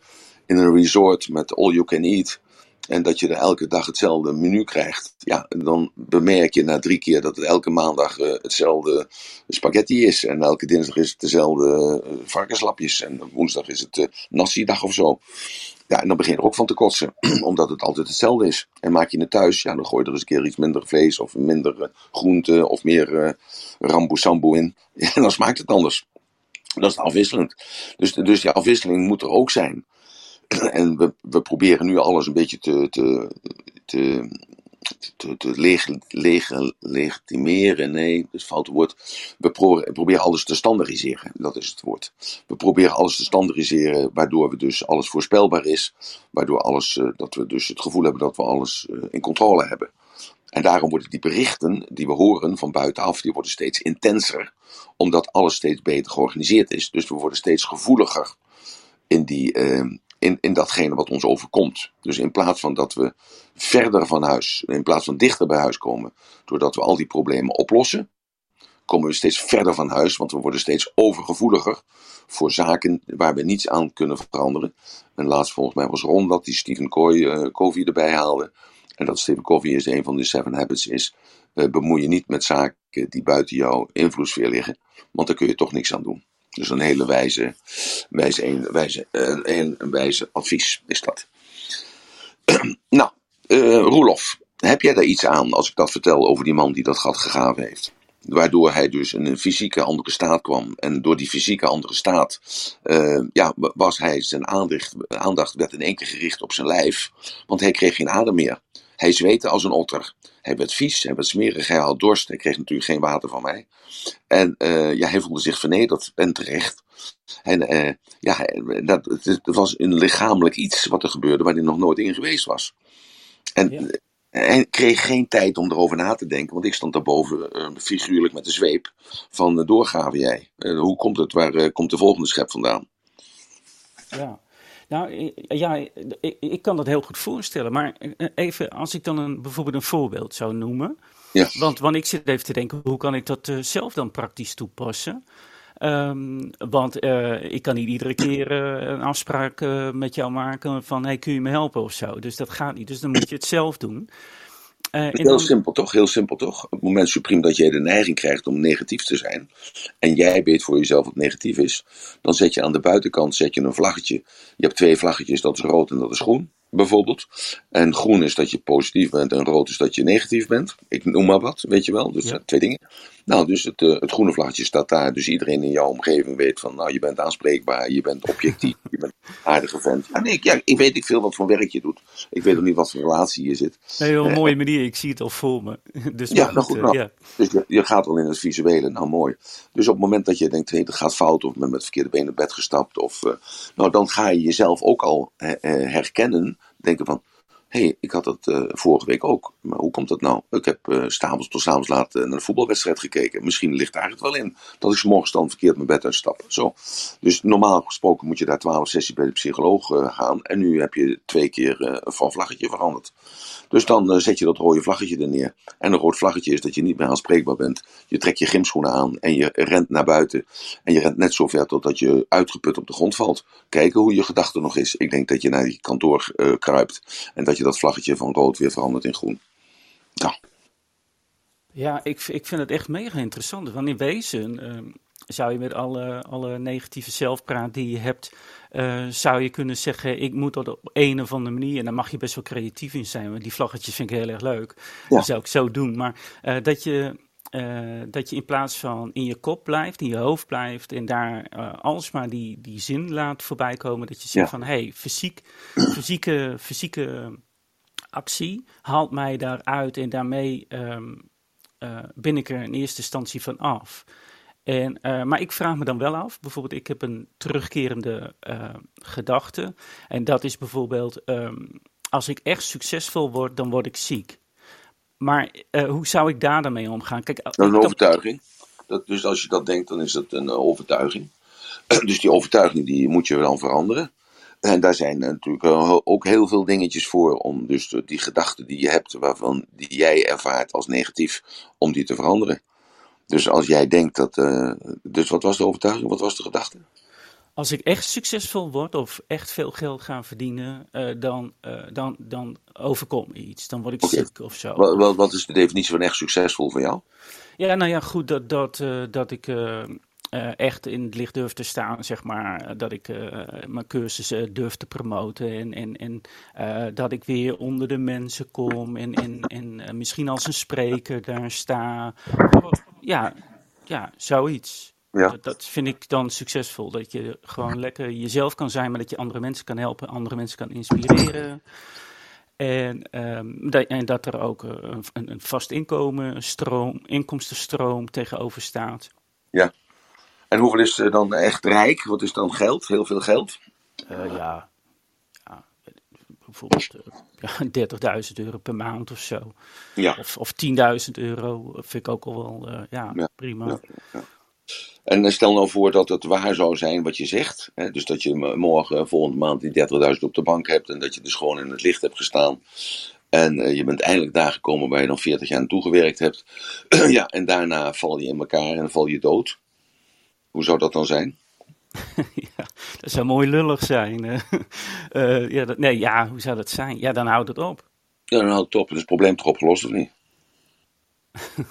S1: in een resort met all you can eat. En dat je er elke dag hetzelfde menu krijgt. Ja, dan bemerk je na drie keer dat het elke maandag uh, hetzelfde spaghetti is. En elke dinsdag is het dezelfde uh, varkenslapjes. En woensdag is het uh, nasi-dag of zo. Ja, en dan begin je er ook van te kotsen. Omdat het altijd hetzelfde is. En maak je het thuis, ja, dan gooi je er eens een keer iets minder vlees. Of minder groente. Of meer rambo sambo in. En dan smaakt het anders. Dat is afwisselend. Dus, dus die afwisseling moet er ook zijn. En we, we proberen nu alles een beetje te, te, te, te, te leg, leg, legitimeren. Nee, dat is het foute woord. We pro, proberen alles te standaardiseren. Dat is het woord. We proberen alles te standaardiseren, waardoor we dus alles voorspelbaar is. Waardoor alles, uh, dat we dus het gevoel hebben dat we alles uh, in controle hebben. En daarom worden die berichten die we horen van buitenaf, die worden steeds intenser, omdat alles steeds beter georganiseerd is. Dus we worden steeds gevoeliger in, die, uh, in, in datgene wat ons overkomt. Dus in plaats van dat we verder van huis, in plaats van dichter bij huis komen, doordat we al die problemen oplossen, komen we steeds verder van huis, want we worden steeds overgevoeliger voor zaken waar we niets aan kunnen veranderen. En laatst volgens mij was Ron dat die Stephen Covey, uh, Covey erbij haalde. En dat Stephen Covey is een van de seven habits is, uh, bemoei je niet met zaken die buiten jouw invloedssfeer liggen, want daar kun je toch niks aan doen. Dus een hele wijze, wijze, een, wijze, een, een, wijze advies is dat. nou, uh, Roelof, heb jij daar iets aan als ik dat vertel over die man die dat gat gegaven heeft? Waardoor hij dus in een fysieke andere staat kwam. En door die fysieke andere staat uh, ja, was hij zijn aandacht, aandacht werd in één keer gericht op zijn lijf. Want hij kreeg geen adem meer. Hij zweette als een otter. Hij werd vies, hij werd smerig, hij had dorst. Hij kreeg natuurlijk geen water van mij. En uh, ja, hij voelde zich vernederd en terecht. En uh, ja, dat, het was een lichamelijk iets wat er gebeurde waar hij nog nooit in geweest was. En ja. hij kreeg geen tijd om erover na te denken, want ik stond daarboven uh, figuurlijk met de zweep van doorgaven jij. Hoe komt het? Waar komt de volgende schep vandaan?
S5: Ja. Nou ja, ik, ik, kan dat heel goed voorstellen. Maar even, als ik dan een, bijvoorbeeld een voorbeeld zou noemen.
S1: Ja.
S5: Want, want ik zit even te denken, hoe kan ik dat uh, zelf dan praktisch toepassen? Um, want uh, ik kan niet iedere keer uh, een afspraak met jou maken van, hey, kun je me helpen of zo. Dus dat gaat niet. Dus dan moet je het zelf doen.
S1: Uh, Heel dan... simpel toch? Heel simpel toch? Op het moment supreme dat jij de neiging krijgt om negatief te zijn. En jij weet voor jezelf wat negatief is. Dan zet je aan de buitenkant zet je een vlaggetje. Je hebt twee vlaggetjes, dat is rood en dat is groen. Bijvoorbeeld. En groen is dat je positief bent en rood is dat je negatief bent. Ik noem maar wat, weet je wel. Dus ja. twee dingen. Nou, dus het, uh, het groene vlaggetje staat daar. Dus iedereen in jouw omgeving weet van, nou, je bent aanspreekbaar, je bent objectief, je bent een aardige vent. Ja, nee, ik, ja, ik weet niet veel wat voor werk je doet. Ik weet ook niet wat voor relatie je zit.
S5: Een heel uh, mooie manier, ik zie het al voor me. Dus
S1: ja, nou goed, nou, ja. dus je, je, gaat al in het visuele, nou mooi. Dus op het moment dat je denkt, hey, dat gaat fout, of met het verkeerde been in bed gestapt, of, uh, nou, dan ga je jezelf ook al herkennen, denken van, hey, ik had dat uh, vorige week ook. Maar hoe komt dat nou? Ik heb uh, s'avonds tot s'avonds laat uh, naar een voetbalwedstrijd gekeken. Misschien ligt daar het wel in dat ik 's morgens dan verkeerd mijn bed uitstap. Zo. Dus normaal gesproken moet je daar 12 sessies bij de psycholoog gaan. En nu heb je twee keer van vlaggetje veranderd. Dus dan zet je dat rode vlaggetje er neer. En een rood vlaggetje is dat je niet meer aanspreekbaar bent. Je trekt je gymschoenen aan en je rent naar buiten. En je rent net zo ver totdat je uitgeput op de grond valt. Kijken hoe je gedachte nog is. Ik denk dat je naar die kantoor kruipt. En dat je dat vlaggetje van rood weer verandert in groen. Ja,
S5: ja ik, ik vind het echt mega interessant. Want in wezen, uh, zou je met alle, alle negatieve zelfpraat die je hebt, uh, zou je kunnen zeggen, ik moet dat op een of andere manier, en daar mag je best wel creatief in zijn, want die vlaggetjes vind ik heel erg leuk. Ja. Dat zou ik zo doen. Maar uh, dat je uh, dat je in plaats van in je kop blijft, in je hoofd blijft en daar uh, alsmaar die, die zin laat voorbij komen. Dat je zegt van hé, hey, fysiek, fysieke, fysieke actie haalt mij daaruit en daarmee um, uh, ben ik er in eerste instantie van af. En, maar ik vraag me dan wel af, bijvoorbeeld ik heb een terugkerende gedachte en dat is bijvoorbeeld um, als ik echt succesvol word, dan word ik ziek. Maar hoe zou ik daar dan mee omgaan? Kijk,
S1: een overtuiging. Dat, dus als je dat denkt, dan is dat een overtuiging. dus die overtuiging die moet je dan veranderen. En daar zijn natuurlijk ook heel veel dingetjes voor om dus die gedachten die je hebt, waarvan die jij ervaart als negatief, om die te veranderen. Dus als jij denkt dat. dus wat was de overtuiging? Wat was de gedachte?
S5: als ik echt succesvol word of echt veel geld ga verdienen, uh, dan, uh, dan, dan overkom iets. Dan word ik okay. ziek of zo.
S1: Wat, wat, is de definitie van echt succesvol voor jou?
S5: Ja, nou ja, goed, dat, dat, dat ik echt in het licht durf te staan, zeg maar. Dat ik mijn cursussen durf te promoten en, en, en dat ik weer onder de mensen kom en, en, en misschien als een spreker daar sta. Ja, ja zoiets. Ja. Dat, dat, vind ik dan succesvol. Dat je gewoon lekker jezelf kan zijn, maar dat je andere mensen kan helpen, andere mensen kan inspireren. En, um, dat, en dat er ook een, een, vast inkomen, stroom, inkomstenstroom tegenover staat.
S1: Ja. En hoeveel is dan echt rijk? Wat is dan geld? Heel veel geld?
S5: Uh, ja. ja. Bijvoorbeeld ja, 30.000 euro per maand of zo. Ja. Of, of 10.000 euro vind ik ook al wel uh, ja, ja, prima. Ja,
S1: en stel nou voor dat het waar zou zijn wat je zegt. Hè? Dus dat je morgen, volgende maand, die 30.000 op de bank hebt. En dat je dus gewoon in het licht hebt gestaan. En uh, je bent eindelijk daar gekomen waar je nog 40 jaar aan toegewerkt hebt. ja, en daarna val je in elkaar en val je dood. Hoe zou dat dan zijn?
S5: ja, dat zou mooi lullig zijn. uh, ja, dat, nee, ja, hoe zou dat zijn? Ja, dan houdt het op.
S1: Ja, dan houdt het op. Is het probleem toch opgelost of niet?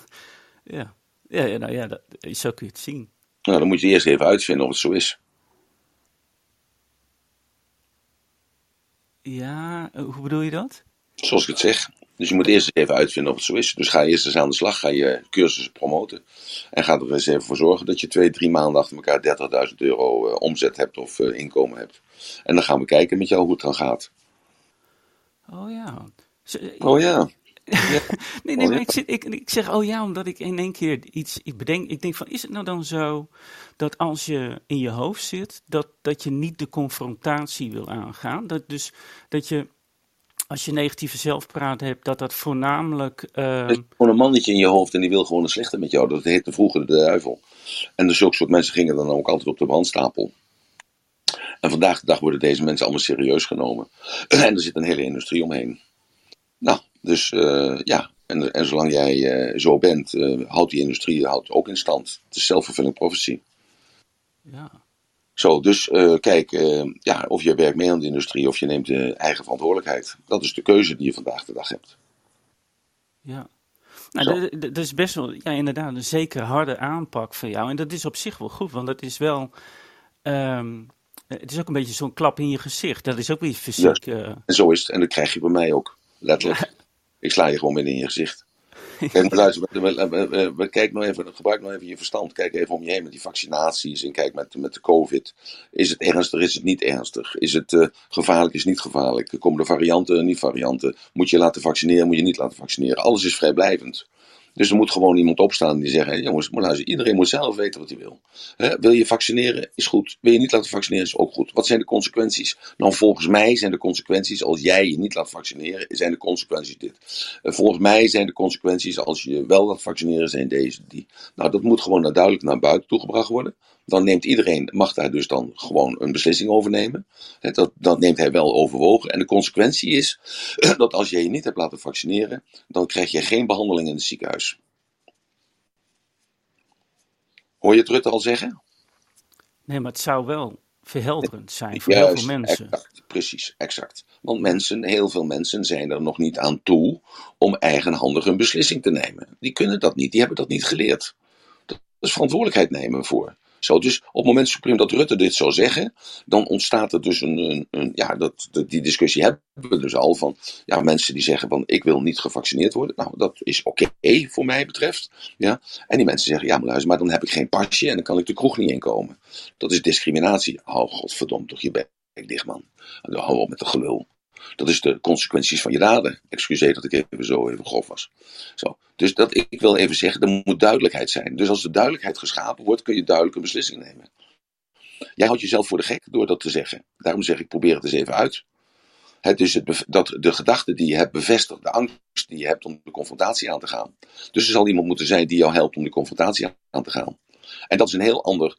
S5: ja. Ja, nou ja, dat, zo kun je het zien.
S1: Nou, dan moet je eerst even uitvinden of het zo is.
S5: Ja, eh, hoe bedoel je dat?
S1: Zoals ik het zeg. Dus je moet eerst even uitvinden of het zo is. Dus ga eerst eens aan de slag, ga je cursussen promoten. En ga er eens even voor zorgen dat je twee, drie maanden achter elkaar 30.000 euro uh, omzet hebt of uh, inkomen hebt. En dan gaan we kijken met jou hoe het dan gaat.
S5: Oh ja.
S1: oh ja.
S5: nee, nee, maar ik, zit, ik, ik zeg oh ja, omdat ik in één keer iets ik bedenk. Ik denk van, is het nou dan zo dat als je in je hoofd zit, dat, dat je niet de confrontatie wil aangaan? Dat dus dat je, als je negatieve zelfpraat hebt, dat dat voornamelijk... Uh... Er
S1: is gewoon een mannetje in je hoofd en die wil gewoon een slechte met jou. Dat heette vroeger de duivel. En dus zulke soort mensen gingen dan ook altijd op de brandstapel. En vandaag de dag worden deze mensen allemaal serieus genomen. En er zit een hele industrie omheen. Nou, dus uh, ja, en, en zolang jij uh, zo bent, uh, houdt die industrie houdt ook in stand. Het is self-fulfilling prophecy.
S5: Ja.
S1: Zo, dus kijk, ja, of je werkt mee aan de industrie of je neemt de eigen verantwoordelijkheid. Dat is de keuze die je vandaag de dag hebt.
S5: Ja. Nou, dat is best wel, ja, inderdaad, een zeker harde aanpak van jou. En dat is op zich wel goed, want dat is wel. Um, het is ook een beetje zo'n klap in je gezicht. Dat is ook weer fysiek.
S1: En zo is het. En dat krijg je bij mij ook. Letterlijk. Ik sla je gewoon midden in je gezicht. Kijk, luister, kijk nou even, gebruik nou even je verstand. Kijk even om je heen met die vaccinaties. En kijk met, met de COVID. Is het ernstig, is het niet ernstig? Is het uh, gevaarlijk, is het niet gevaarlijk? Komen er varianten, niet varianten? Moet je laten vaccineren, moet je niet laten vaccineren? Alles is vrijblijvend. Dus er moet gewoon iemand opstaan die zegt: jongens, maar luister, iedereen moet zelf weten wat hij wil. wil je vaccineren? Is goed. Wil je niet laten vaccineren? Is ook goed. Wat zijn de consequenties? Nou, volgens mij zijn de consequenties als jij je niet laat vaccineren, zijn de consequenties dit. Uh, volgens mij zijn de consequenties als je wel laat vaccineren, zijn deze die. Nou, dat moet gewoon duidelijk naar buiten toegebracht worden dan neemt iedereen, mag daar dus dan gewoon een beslissing over nemen. Dat, dat neemt hij wel overwogen. En de consequentie is dat als je je niet hebt laten vaccineren, dan krijg je geen behandeling in het ziekenhuis. Hoor je het Rutte al zeggen?
S5: Nee, maar het zou wel verhelderend zijn voor heel veel mensen.
S1: Exact, precies, exact. Want mensen, heel veel mensen zijn er nog niet aan toe om eigenhandig een beslissing te nemen. Die kunnen dat niet, die hebben dat niet geleerd. Dat is verantwoordelijkheid nemen voor. Dus op het moment Supreme dat Rutte dit zou zeggen, dan ontstaat er dus een, een, een ja, dat, die discussie hebben we dus al van, ja, mensen die zeggen van, ik wil niet gevaccineerd worden. Nou, dat is oké voor mij betreft, ja. En die mensen zeggen, ja, maar luister, maar dan heb ik geen pasje en dan kan ik de kroeg niet inkomen. Dat is discriminatie. Oh, godverdomme, toch je bek dicht, man. Hou op met de gelul. Dat is de consequenties van je daden. Excuseer dat ik even zo even grof was. Zo. Dus dat, ik wil even zeggen, er moet duidelijkheid zijn. Dus als er duidelijkheid geschapen wordt, kun je duidelijke beslissingen nemen. Jij houdt jezelf voor de gek door dat te zeggen. Daarom zeg ik, probeer het eens even uit. Het dus het dat de gedachte die je hebt bevestigt, de angst die je hebt om de confrontatie aan te gaan. Dus er zal iemand moeten zijn die jou helpt om die confrontatie aan te gaan. En dat is een heel ander,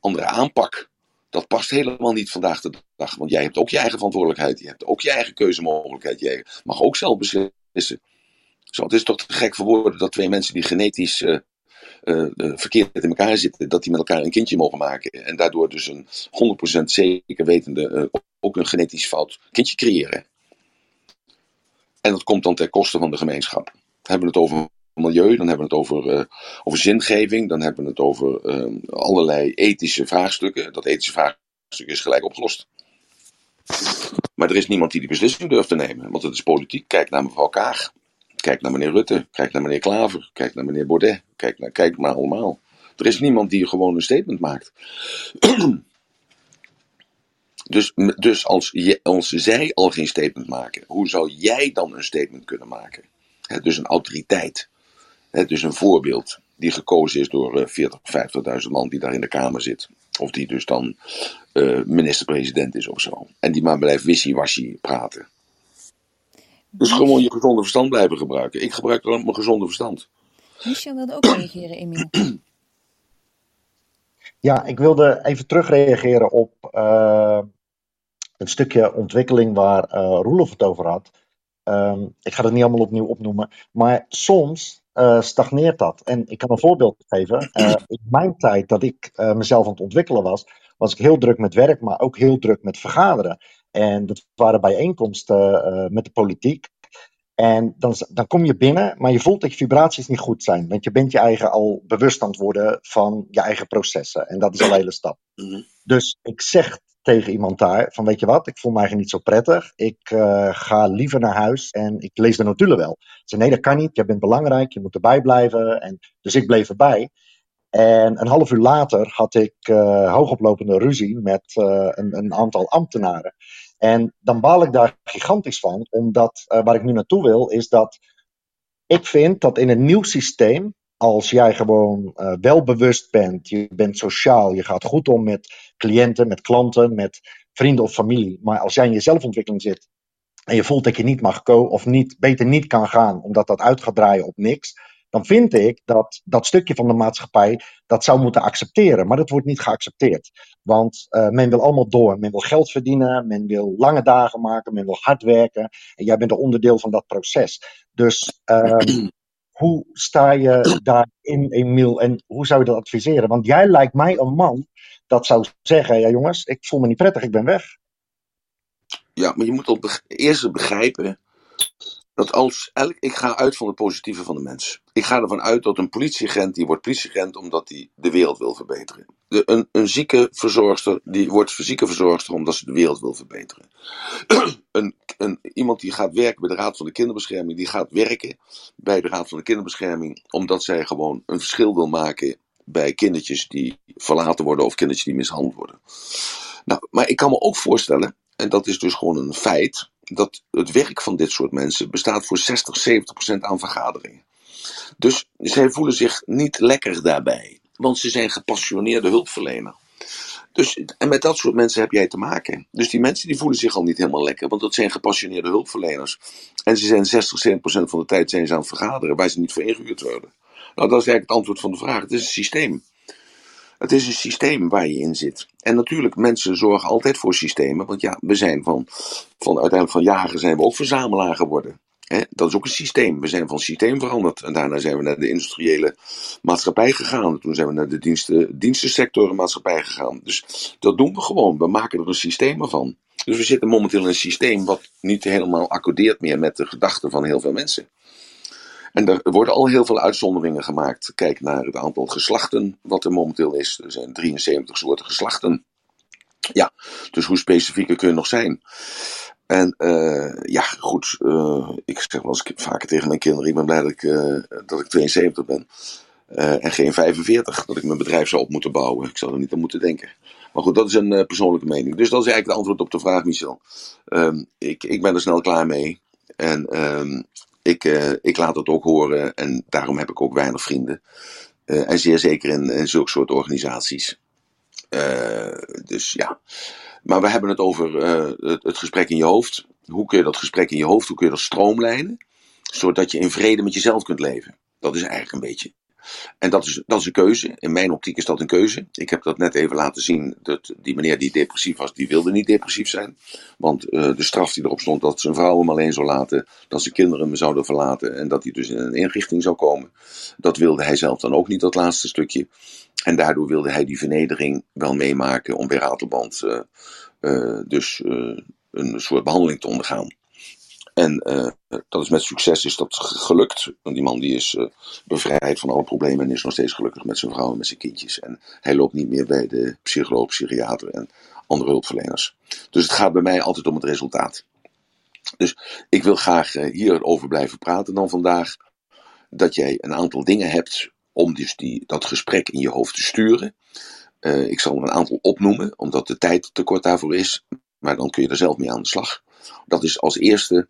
S1: andere aanpak dat past helemaal niet vandaag de dag. Want jij hebt ook je eigen verantwoordelijkheid. Je hebt ook je eigen keuzemogelijkheid. Je mag ook zelf beslissen. Zo, het is toch te gek voor woorden dat twee mensen die genetisch uh, uh, verkeerd in elkaar zitten, dat die met elkaar een kindje mogen maken. En daardoor dus een 100% zeker wetende, ook een genetisch fout kindje creëren. En dat komt dan ten koste van de gemeenschap. We hebben het over milieu, dan hebben we het over, uh, over zingeving, dan hebben we het over uh, allerlei ethische vraagstukken. Dat ethische vraagstuk is gelijk opgelost. Maar er is niemand die die beslissing durft te nemen, want het is politiek. Kijk naar mevrouw Kaag, kijk naar meneer Rutte, kijk naar meneer Klaver, kijk naar meneer Baudet, kijk, naar, kijk maar allemaal. Er is niemand die gewoon een statement maakt. Dus, dus als, je, als zij al geen statement maken, hoe zou jij dan een statement kunnen maken? Dus een autoriteit. Het dus een voorbeeld die gekozen is door 40, eh, 50.000 man die daar in de Kamer zit. Of die dus dan uh, minister-president is of zo. En die maar blijft wishy-washy praten. Dus gewoon je gezonde verstand blijven gebruiken. Ik gebruik dan mijn gezonde verstand.
S2: Michel wilde ook reageren, Emiel.
S4: Ja, ik wilde even terugreageren op uh, een stukje ontwikkeling waar uh, Roelof het over had. Um, ik ga het niet allemaal opnieuw opnoemen. Maar soms uh, stagneert dat. En ik kan een voorbeeld geven. Uh, in mijn tijd dat ik uh, mezelf aan het ontwikkelen was, was ik heel druk met werk, maar ook heel druk met vergaderen. En dat waren bijeenkomsten met de politiek. En dan, dan kom je binnen, maar je voelt dat je vibraties niet goed zijn. Want je bent je eigen al bewust aan het worden van je eigen processen. En dat is al een hele stap. Mhm. Dus ik zeg tegen iemand daar van weet je wat, ik voel me eigenlijk niet zo prettig. Ik uh, ga liever naar huis en ik lees de notulen wel. Ze zei nee dat kan niet, je bent belangrijk, je moet erbij blijven. En, dus ik bleef erbij. En een half uur later had ik uh, hoogoplopende ruzie met uh, een, een, aantal ambtenaren. En dan baal ik daar gigantisch van, omdat waar ik nu naartoe wil is dat ik vind dat in een nieuw systeem als jij gewoon uh, wel bewust bent, je bent sociaal, je gaat goed om met cliënten, met klanten, met vrienden of familie. Maar als jij in je zelfontwikkeling zit en je voelt dat je niet mag komen of niet, beter niet kan gaan omdat dat uit gaat draaien op niks, dan vind ik dat dat stukje van de maatschappij dat zou moeten accepteren. Maar dat wordt niet geaccepteerd. Want uh, men wil allemaal door. Men wil geld verdienen, men wil lange dagen maken, men wil hard werken. En jij bent een onderdeel van dat proces. Dus uh, hoe sta je daarin, Emiel, en hoe zou je dat adviseren? Want jij lijkt mij een man dat zou zeggen: ja, jongens, ik voel me niet prettig, ik ben weg.
S1: Ja, maar je moet op eerst begrijpen dat als elk, ik ga uit van het positieve van de mens. Ik ga ervan uit dat een politieagent, die wordt politieagent omdat hij de wereld wil verbeteren. De, een, een zieke die wordt zieke verzorgster omdat ze de wereld wil verbeteren. een, een, iemand die gaat werken bij de Raad van de Kinderbescherming, die gaat werken bij de Raad van de Kinderbescherming omdat zij gewoon een verschil wil maken bij kindertjes die verlaten worden of kindertjes die mishandeld worden. Nou, maar ik kan me ook voorstellen, en dat is dus gewoon een feit, dat het werk van dit soort mensen bestaat voor 60, 70 procent aan vergaderingen. Dus zij voelen zich niet lekker daarbij, want ze zijn gepassioneerde hulpverlener. Dus, en met dat soort mensen heb jij te maken. Dus die mensen die voelen zich al niet helemaal lekker, want dat zijn gepassioneerde hulpverleners. En ze zijn 60, 70 procent van de tijd zijn ze aan het vergaderen, waar ze niet voor ingehuurd worden. Nou, dat is eigenlijk het antwoord van de vraag. Het is een systeem. Het is een systeem waar je in zit. En natuurlijk, mensen zorgen altijd voor systemen. Want ja, we zijn van, van uiteindelijk van jager zijn we ook verzamelaar geworden. dat is ook een systeem. We zijn van systeem veranderd. En daarna zijn we naar de industriële maatschappij gegaan. Toen zijn we naar de diensten, maatschappij gegaan. Dus dat doen we gewoon. We maken er een systeem van. Dus we zitten momenteel in een systeem wat niet helemaal accordeert meer met de gedachten van heel veel mensen. En er worden al heel veel uitzonderingen gemaakt. Kijk naar het aantal geslachten wat er momenteel is. Er zijn 73 soorten geslachten. Ja, dus hoe specifieker kun je nog zijn? En uh, ja, goed, uh, ik zeg wel eens vaker tegen mijn kinderen, ik ben blij dat ik, uh, dat ik 72 ben. en geen 45, dat ik mijn bedrijf zou op moeten bouwen. Ik zou er niet aan moeten denken. Maar goed, dat is een persoonlijke mening. Dus dat is eigenlijk het antwoord op de vraag, Michel. Um, ik, ik ben er snel klaar mee. En um, ik, ik laat het ook horen en daarom heb ik ook weinig vrienden. en zeer zeker in, in zulke soort organisaties. dus ja. Maar we hebben het over het, het, gesprek in je hoofd. Hoe kun je dat gesprek in je hoofd, hoe kun je dat stroomlijnen? Zodat je in vrede met jezelf kunt leven. Dat is eigenlijk een beetje. En dat is, dat is een keuze. In mijn optiek is dat een keuze. Ik heb dat net even laten zien. Dat die meneer die depressief was, die wilde niet depressief zijn. Want uh, de straf die erop stond dat zijn vrouw hem alleen zou laten. Dat zijn kinderen hem zouden verlaten. En dat hij dus in een inrichting zou komen. Dat wilde hij zelf dan ook niet, dat laatste stukje. En daardoor wilde hij die vernedering wel meemaken om bij Ratelband uh, uh, dus een soort behandeling te ondergaan. En dat is met succes is dat gelukt. Die man die is bevrijd van alle problemen en is nog steeds gelukkig met zijn vrouw en met zijn kindjes. En hij loopt niet meer bij de psycholoog, psychiater en andere hulpverleners. Dus het gaat bij mij altijd om het resultaat. Dus ik wil graag hierover blijven praten dan vandaag. Dat jij een aantal dingen hebt om dus die, dat gesprek in je hoofd te sturen. Ik zal er een aantal opnoemen, omdat de tijd te kort daarvoor is. Maar dan kun je er zelf mee aan de slag. Dat is als eerste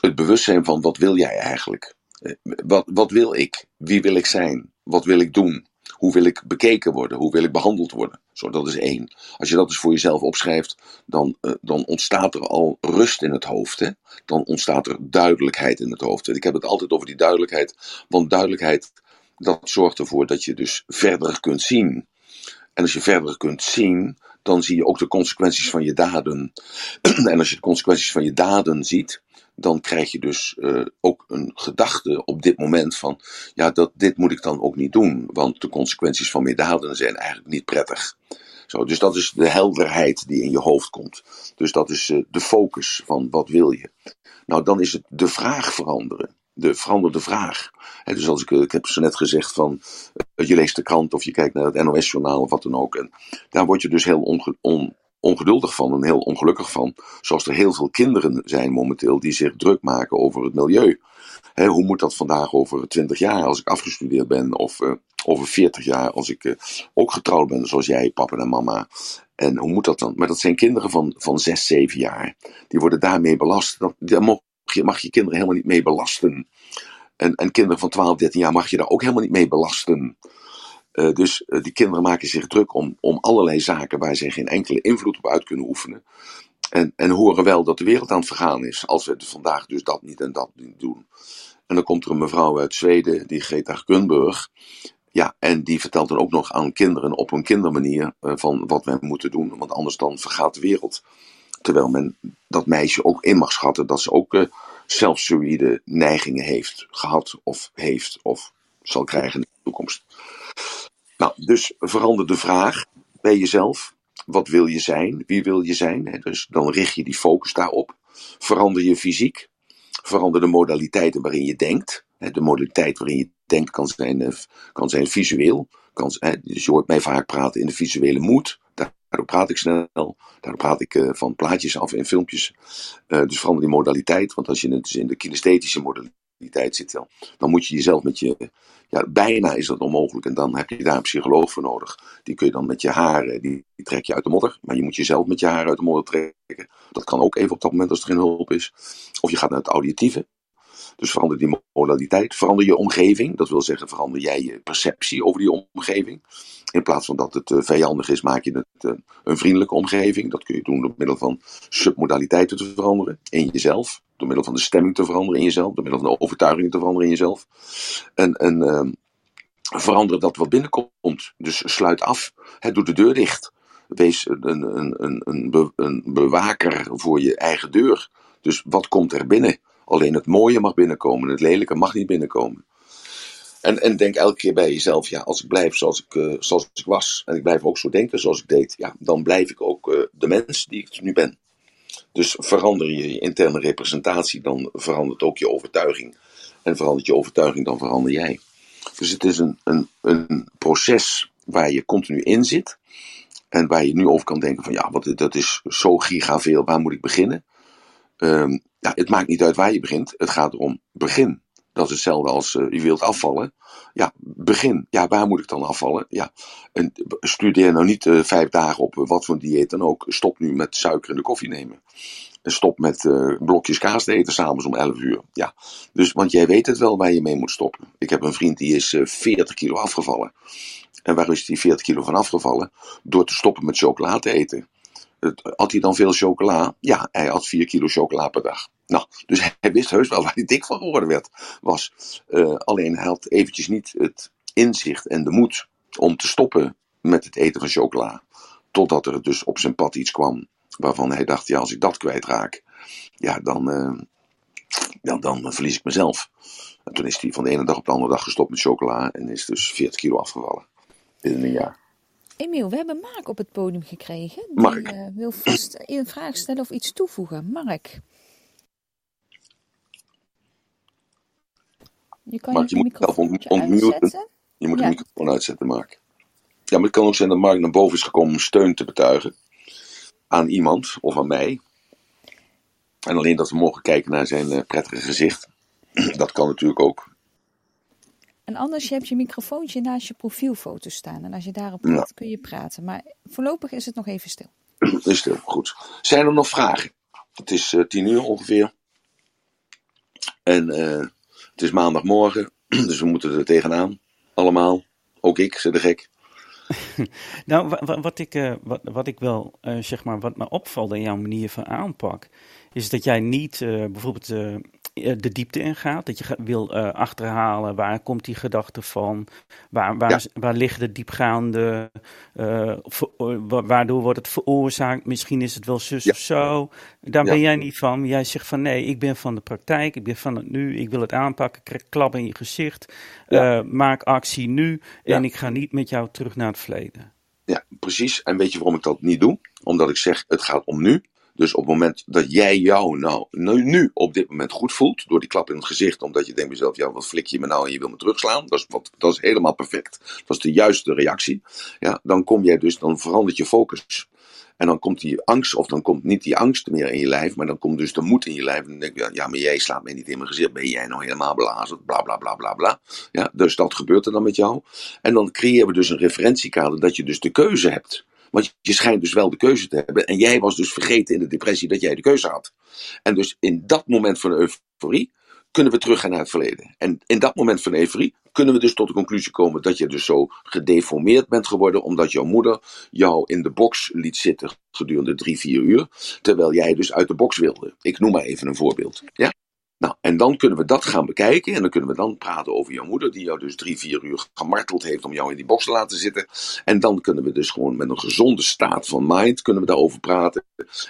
S1: het bewustzijn van wat wil jij eigenlijk? Uh, wat, wat wil ik? Wie wil ik zijn? Wat wil ik doen? Hoe wil ik bekeken worden? Hoe wil ik behandeld worden? Zo, dat is één. Als je dat dus voor jezelf opschrijft, dan, uh, dan ontstaat er al rust in het hoofd. Hè? Dan ontstaat er duidelijkheid in het hoofd. Ik heb het altijd over die duidelijkheid. Want duidelijkheid dat zorgt ervoor dat je dus verder kunt zien. En als je verder kunt zien, dan zie je ook de consequenties van je daden. en als je de consequenties van je daden ziet, dan krijg je dus uh, ook een gedachte op dit moment van, ja, dat, dit moet ik dan ook niet doen, want de consequenties van mijn daden zijn eigenlijk niet prettig. Zo, dus dat is de helderheid die in je hoofd komt. Dus dat is uh, de focus van wat wil je. Nou, dan is het de vraag veranderen de veranderde vraag. dus als ik, ik heb zo net gezegd van, eh, je leest de krant of je kijkt naar het NOS-journaal of wat dan ook. En daar word je dus heel on, ongeduldig van en heel ongelukkig van. Zoals er heel veel kinderen zijn momenteel die zich druk maken over het milieu. hoe moet dat vandaag over 20 jaar als ik afgestudeerd ben? Of uh, over 40 jaar als ik ook getrouwd ben, zoals jij, papa en mama. En hoe moet dat dan? Maar dat zijn kinderen van, van 6, 7 jaar. Die worden daarmee belast. Dat, je, mag je kinderen helemaal niet mee belasten. En, en kinderen van 12, 13 jaar mag je daar ook helemaal niet mee belasten. Uh, dus uh, die kinderen maken zich druk om, om allerlei zaken waar ze geen enkele invloed op uit kunnen oefenen. En, en horen wel dat de wereld aan het vergaan is. Als we vandaag dus dat niet en dat niet doen. En dan komt er een mevrouw uit Zweden, die Greta Thunberg. Ja, en die vertelt dan ook nog aan kinderen op een kindermanier uh, van wat wij moeten doen. Want anders dan vergaat de wereld. Terwijl men dat meisje ook in mag schatten dat ze ook uh, neigingen heeft gehad of heeft of zal krijgen in de toekomst. Nou, dus verander de vraag bij jezelf. Wat wil je zijn? Wie wil je zijn? Dus dan richt je die focus daarop. Verander je fysiek. Verander de modaliteiten waarin je denkt. De modaliteit waarin je denkt kan zijn, eh, kan zijn visueel. Kan, dus je hoort mij vaak praten in de visuele moed. Daardoor praat ik snel. Daardoor praat ik uh, van plaatjes af en filmpjes. Uh, dus verander die modaliteit. Want als je dus in de kinesthetische modaliteit zit, dan, dan moet je jezelf met je. Ja, bijna is dat onmogelijk. En dan heb je daar een psycholoog voor nodig. Die kun je dan met je haren, die, die trek je uit de modder. Maar je moet jezelf met je haren uit de modder trekken. Dat kan ook even op dat moment als er geen hulp is. Of je gaat naar het auditieve. Dus verander die modaliteit. Verander je omgeving. Dat wil zeggen, verander jij je perceptie over die omgeving. In plaats van dat het uh, vijandig is, maak je het uh, een vriendelijke omgeving. Dat kun je doen door middel van submodaliteiten te veranderen in jezelf. Door middel van de stemming te veranderen in jezelf. Door middel van de overtuiging te veranderen in jezelf. En, en uh, verander dat wat binnenkomt. Dus sluit af. Doe de deur dicht. Wees een, een, een, een, een bewaker voor je eigen deur. Dus wat komt er binnen? Alleen het mooie mag binnenkomen, het lelijke mag niet binnenkomen. En, en denk elke keer bij jezelf, ja, als ik blijf zoals ik, uh, zoals ik was, en ik blijf ook zo denken zoals ik deed, ja, dan blijf ik ook uh, de mens die ik nu ben. Dus verander je je interne representatie, dan verandert ook je overtuiging. En verandert je overtuiging, dan verander jij. Dus het is een, een, een proces waar je continu in zit. En waar je nu over kan denken van ja, wat, dat is zo gigaveel, waar moet ik beginnen? Um, ja, het maakt niet uit waar je begint. Het gaat erom begin. Dat is hetzelfde als uh, je wilt afvallen. Ja, begin. Ja, waar moet ik dan afvallen? Ja, en studeer nou niet uh, vijf dagen op wat voor dieet dan ook. Stop nu met suiker in de koffie nemen. En stop met blokjes kaas te eten s'avonds om 11 uur. Ja, dus, want jij weet het wel waar je mee moet stoppen. Ik heb een vriend die is 40 kilo afgevallen. En waar is die 40 kilo van afgevallen? Door te stoppen met chocola te eten. Had hij dan veel chocola? Ja, hij had 4 kilo chocola per dag. Nou, dus hij wist heus wel waar hij dik van geworden werd. Was. Uh, alleen hij had eventjes niet het inzicht en de moed om te stoppen met het eten van chocola. Totdat er dus op zijn pad iets kwam waarvan hij dacht, ja, als ik dat kwijtraak, ja, dan, uh, ja, dan verlies ik mezelf. En toen is hij van de ene dag op de andere dag gestopt met chocola en is dus 40 kilo afgevallen binnen een jaar.
S2: Emiel, we hebben Mark op het podium gekregen. Die
S1: Mark.
S2: Uh, wil vast een vraag stellen of iets toevoegen. Mark. Je kan
S1: Mark,
S2: je,
S1: je
S2: microfoon
S1: ontmuten. Je moet
S2: Ja.
S1: de microfoon uitzetten, Mark. Ja, maar het kan ook zijn dat Mark naar boven is gekomen om steun te betuigen. Aan iemand of aan mij. En alleen dat we mogen kijken naar zijn eh, prettige gezicht. Dat kan natuurlijk ook.
S2: En anders, je hebt je microfoontje naast je profielfoto staan. En als je daarop
S1: Ja.
S2: klikt, kun je praten. Maar voorlopig is het nog even stil.
S1: Is stil, goed. Zijn er nog vragen? Het is eh, tien uur ongeveer. En eh, het is maandagmorgen. Dus we moeten er tegenaan. Allemaal. Ook ik, zit de gek.
S5: Nou, wa- wa- wat ik, eh, wat, wat ik wel, eh, zeg maar, wat me opvalt in jouw manier van aanpak, is dat jij niet eh, bijvoorbeeld de diepte ingaat. Dat je wil eh, achterhalen waar komt die gedachte van, waar, waar,
S1: Ja.
S5: waar liggen de diepgaande, eh, eh, waardoor wordt het veroorzaakt, misschien is het wel zus
S1: Ja.
S5: of zo. Daar
S1: Ja.
S5: ben jij niet van. Jij zegt van nee, ik ben van de praktijk, ik ben van het nu, ik wil het aanpakken, krijg klap in je gezicht, eh, maak actie nu en ik ga niet met jou terug naar het verleden.
S1: Ja, precies. En weet je waarom ik dat niet doe? Omdat ik zeg, het gaat om nu. Dus op het moment dat jij jou nou nu, nu op dit moment goed voelt, door die klap in het gezicht, omdat je denkt bij jezelf, ja, wat flik je me nou en je wil me terugslaan, dat is, wat, dat is helemaal perfect. Dat is de juiste reactie. Ja, dan kom jij dus, dan verandert je focus. En dan komt die angst, of dan komt niet die angst meer in je lijf, maar dan komt dus de moed in je lijf. En dan denk je, ja, maar jij slaat mij niet in mijn gezicht, ben jij nou helemaal belazerd, bla bla bla bla bla. Ja, dus dat gebeurt er dan met jou. En dan creëren we dus een referentiekader dat je dus de keuze hebt. Want je schijnt dus wel de keuze te hebben. En jij was dus vergeten in de depressie dat jij de keuze had. En dus in dat moment van euforie kunnen we teruggaan naar het verleden. En in dat moment van euforie kunnen we dus tot de conclusie komen dat je dus zo gedeformeerd bent geworden. Omdat jouw moeder jou in de box liet zitten gedurende drie, vier uur. Terwijl jij dus uit de box wilde. Ik noem maar even een voorbeeld. Ja? Nou, en dan kunnen we dat gaan bekijken. En dan kunnen we dan praten over jouw moeder, die jou dus drie, vier uur gemarteld heeft om jou in die box te laten zitten. En dan kunnen we dus gewoon met een gezonde staat van mind, kunnen we daarover praten.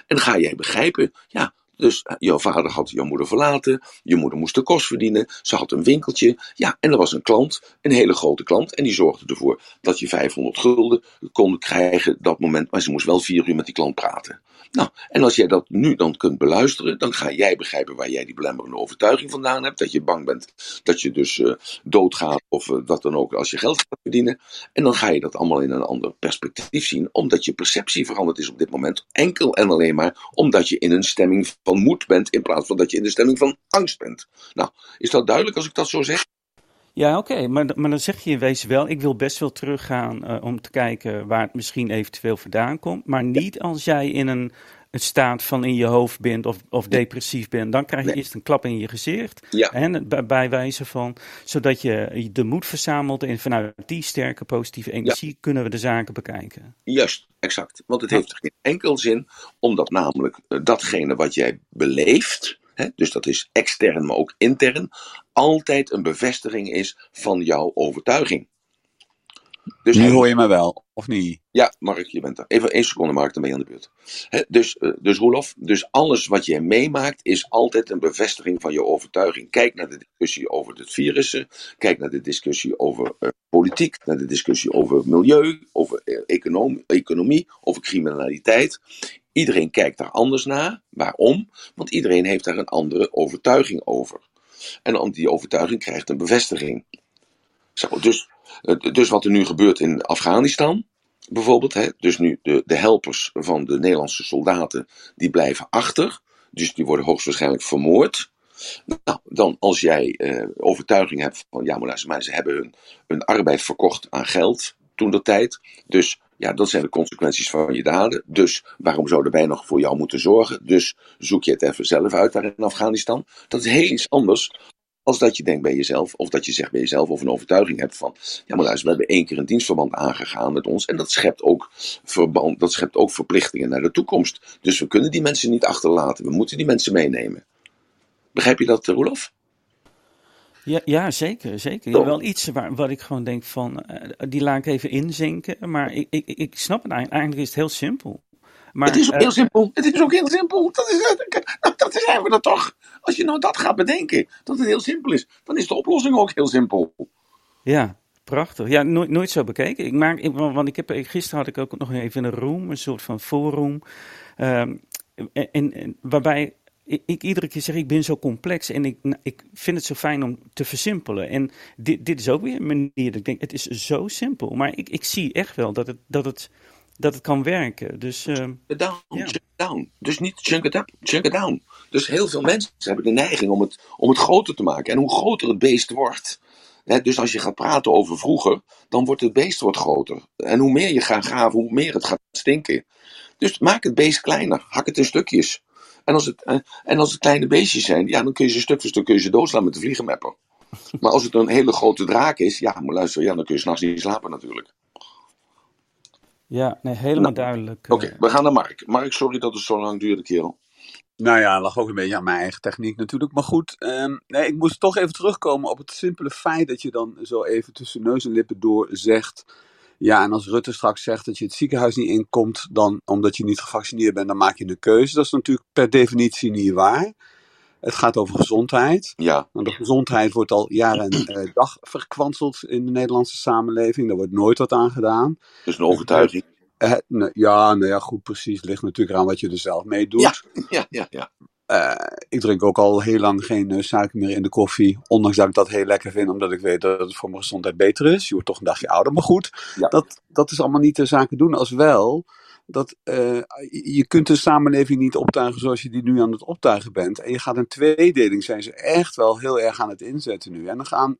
S1: En ga jij begrijpen, ja, dus eh, jouw vader had jouw moeder verlaten. Je moeder moest de kost verdienen. Ze had een winkeltje. Ja, en er was een klant, een hele grote klant. En die zorgde ervoor dat je 500 gulden kon krijgen dat moment. Maar ze moest wel vier uur met die klant praten. Nou, en als jij dat nu dan kunt beluisteren, dan ga jij begrijpen waar jij die belemmerende overtuiging vandaan hebt. Dat je bang bent dat je dus eh, doodgaat of eh, wat dan ook als je geld gaat verdienen. En dan ga je dat allemaal in een ander perspectief zien, omdat je perceptie veranderd is op dit moment. Enkel en alleen maar omdat je in een stemming van moed bent, in plaats van dat je in de stemming van angst bent. Nou, is dat duidelijk als ik dat zo zeg?
S5: Ja, oké, maar, maar dan zeg je in wezen wel, ik wil best wel teruggaan eh, om te kijken waar het misschien eventueel vandaan komt, maar niet als jij in een, een staat van in je hoofd bent of, of depressief bent. Dan krijg je
S1: Nee.
S5: eerst een klap in je gezicht,
S1: Ja.
S5: en bij, bij wijze van, zodat je de moed verzamelt en vanuit die sterke positieve energie kunnen we de zaken bekijken.
S1: Juist, exact. Want het heeft geen enkel zin, omdat namelijk eh, datgene wat jij beleeft, hè, dus dat is extern, maar ook intern, altijd een bevestiging is van jouw overtuiging. Dus
S8: Nu hoor je me wel, of niet?
S1: Ja, Mark, je bent er. Even één seconde, Mark, dan ben je aan de beurt. Dus, eh, dus Roelof, dus alles wat je meemaakt is altijd een bevestiging van je overtuiging. Kijk naar de discussie over het virussen. Kijk naar de discussie over eh, politiek. Naar de discussie over milieu, over eh, econom- economie, over criminaliteit. Iedereen kijkt daar anders naar. Waarom? Want iedereen heeft daar een andere overtuiging over. En die overtuiging krijgt een bevestiging. Dus, dus wat er nu gebeurt in Afghanistan, bijvoorbeeld, hè, dus nu de, de helpers van de Nederlandse soldaten, die blijven achter. Dus die worden hoogstwaarschijnlijk vermoord. Nou, dan als jij uh, overtuiging hebt van, ja, maar ze hebben hun, hun arbeid verkocht aan geld toen dat tijd. Dus ja, dat zijn de consequenties van je daden. Dus waarom zouden wij nog voor jou moeten zorgen? Dus zoek je het even zelf uit daar in Afghanistan. Dat is heel iets anders als dat je denkt bij jezelf, of dat je zegt bij jezelf, of een overtuiging hebt van, ja maar luister, we hebben één keer een dienstverband aangegaan met ons. En dat schept ook verband, dat schept ook verplichtingen naar de toekomst. Dus we kunnen die mensen niet achterlaten. We moeten die mensen meenemen. Begrijp je dat, Roelof?
S5: Ja, ja, zeker. zeker. Wel iets waar, wat ik gewoon denk van, uh, die laat ik even inzinken. Maar ik, ik, ik snap het eigenlijk. Eigenlijk is het heel simpel. Maar,
S1: het is ook uh, heel simpel. Het is ook heel simpel. Dat, is, dat, dat zijn we er toch. Als je nou dat gaat bedenken, dat het heel simpel is, dan is de oplossing ook heel simpel.
S5: Ja, prachtig. Ja, nooit, nooit zo bekeken. Ik maak, ik, want ik heb, gisteren had ik ook nog even een room, een soort van forum. Um, en, en, waarbij ik, ik, iedere keer zeg, ik ben zo complex en ik, ik vind het zo fijn om te versimpelen. En dit, dit is ook weer een manier dat ik denk, het is zo simpel. Maar ik, ik zie echt wel dat het, dat het, dat het kan werken. Dus, uh,
S1: down, ja. down. Dus niet chunk it up, chunk it down. Dus heel veel mensen hebben de neiging om het, om het groter te maken. En hoe groter het beest wordt, dus als je gaat praten over vroeger, dan wordt het beest wordt groter. En hoe meer je gaat graven, hoe meer het gaat stinken. Dus maak het beest kleiner, hak het in stukjes. En als het, en als het kleine beestjes zijn, ja, dan kun je ze stuk voor stuk kun je ze doodslaan met de vliegenmapper. Maar als het een hele grote draak is, ja, maar luister, ja, dan kun je s'nachts niet slapen natuurlijk.
S5: Ja, nee, helemaal nou, duidelijk.
S1: Oké, okay, we gaan naar Mark. Mark, sorry dat het zo lang duurde, kerel.
S8: Nou ja, lag ook een beetje aan mijn eigen techniek natuurlijk. Maar goed, um, nee, ik moest toch even terugkomen op het simpele feit dat je dan zo even tussen neus en lippen door zegt ja, en als Rutte straks zegt dat je het ziekenhuis niet inkomt, dan omdat je niet gevaccineerd bent, dan maak je een keuze. Dat is natuurlijk per definitie niet waar. Het gaat over gezondheid.
S1: Ja.
S8: Want de gezondheid wordt al jaren en uh, dag verkwanseld in de Nederlandse samenleving. Daar wordt nooit wat aan gedaan.
S1: Dus een overtuiging.
S8: Uh, uh, ja, nou ja, goed, precies. Ligt natuurlijk aan wat je er zelf mee doet.
S1: Ja, ja, ja. ja.
S8: Uh, ik drink ook al heel lang geen uh, suiker meer in de koffie. Ondanks dat ik dat heel lekker vind, omdat ik weet dat het voor mijn gezondheid beter is. Je wordt toch een dagje ouder, maar goed.
S1: Ja.
S8: Dat, dat is allemaal niet de zaken doen. Als wel, dat, uh, je kunt de samenleving niet optuigen zoals je die nu aan het optuigen bent. En je gaat een tweedeling, zijn ze echt wel heel erg aan het inzetten nu. En dan gaan,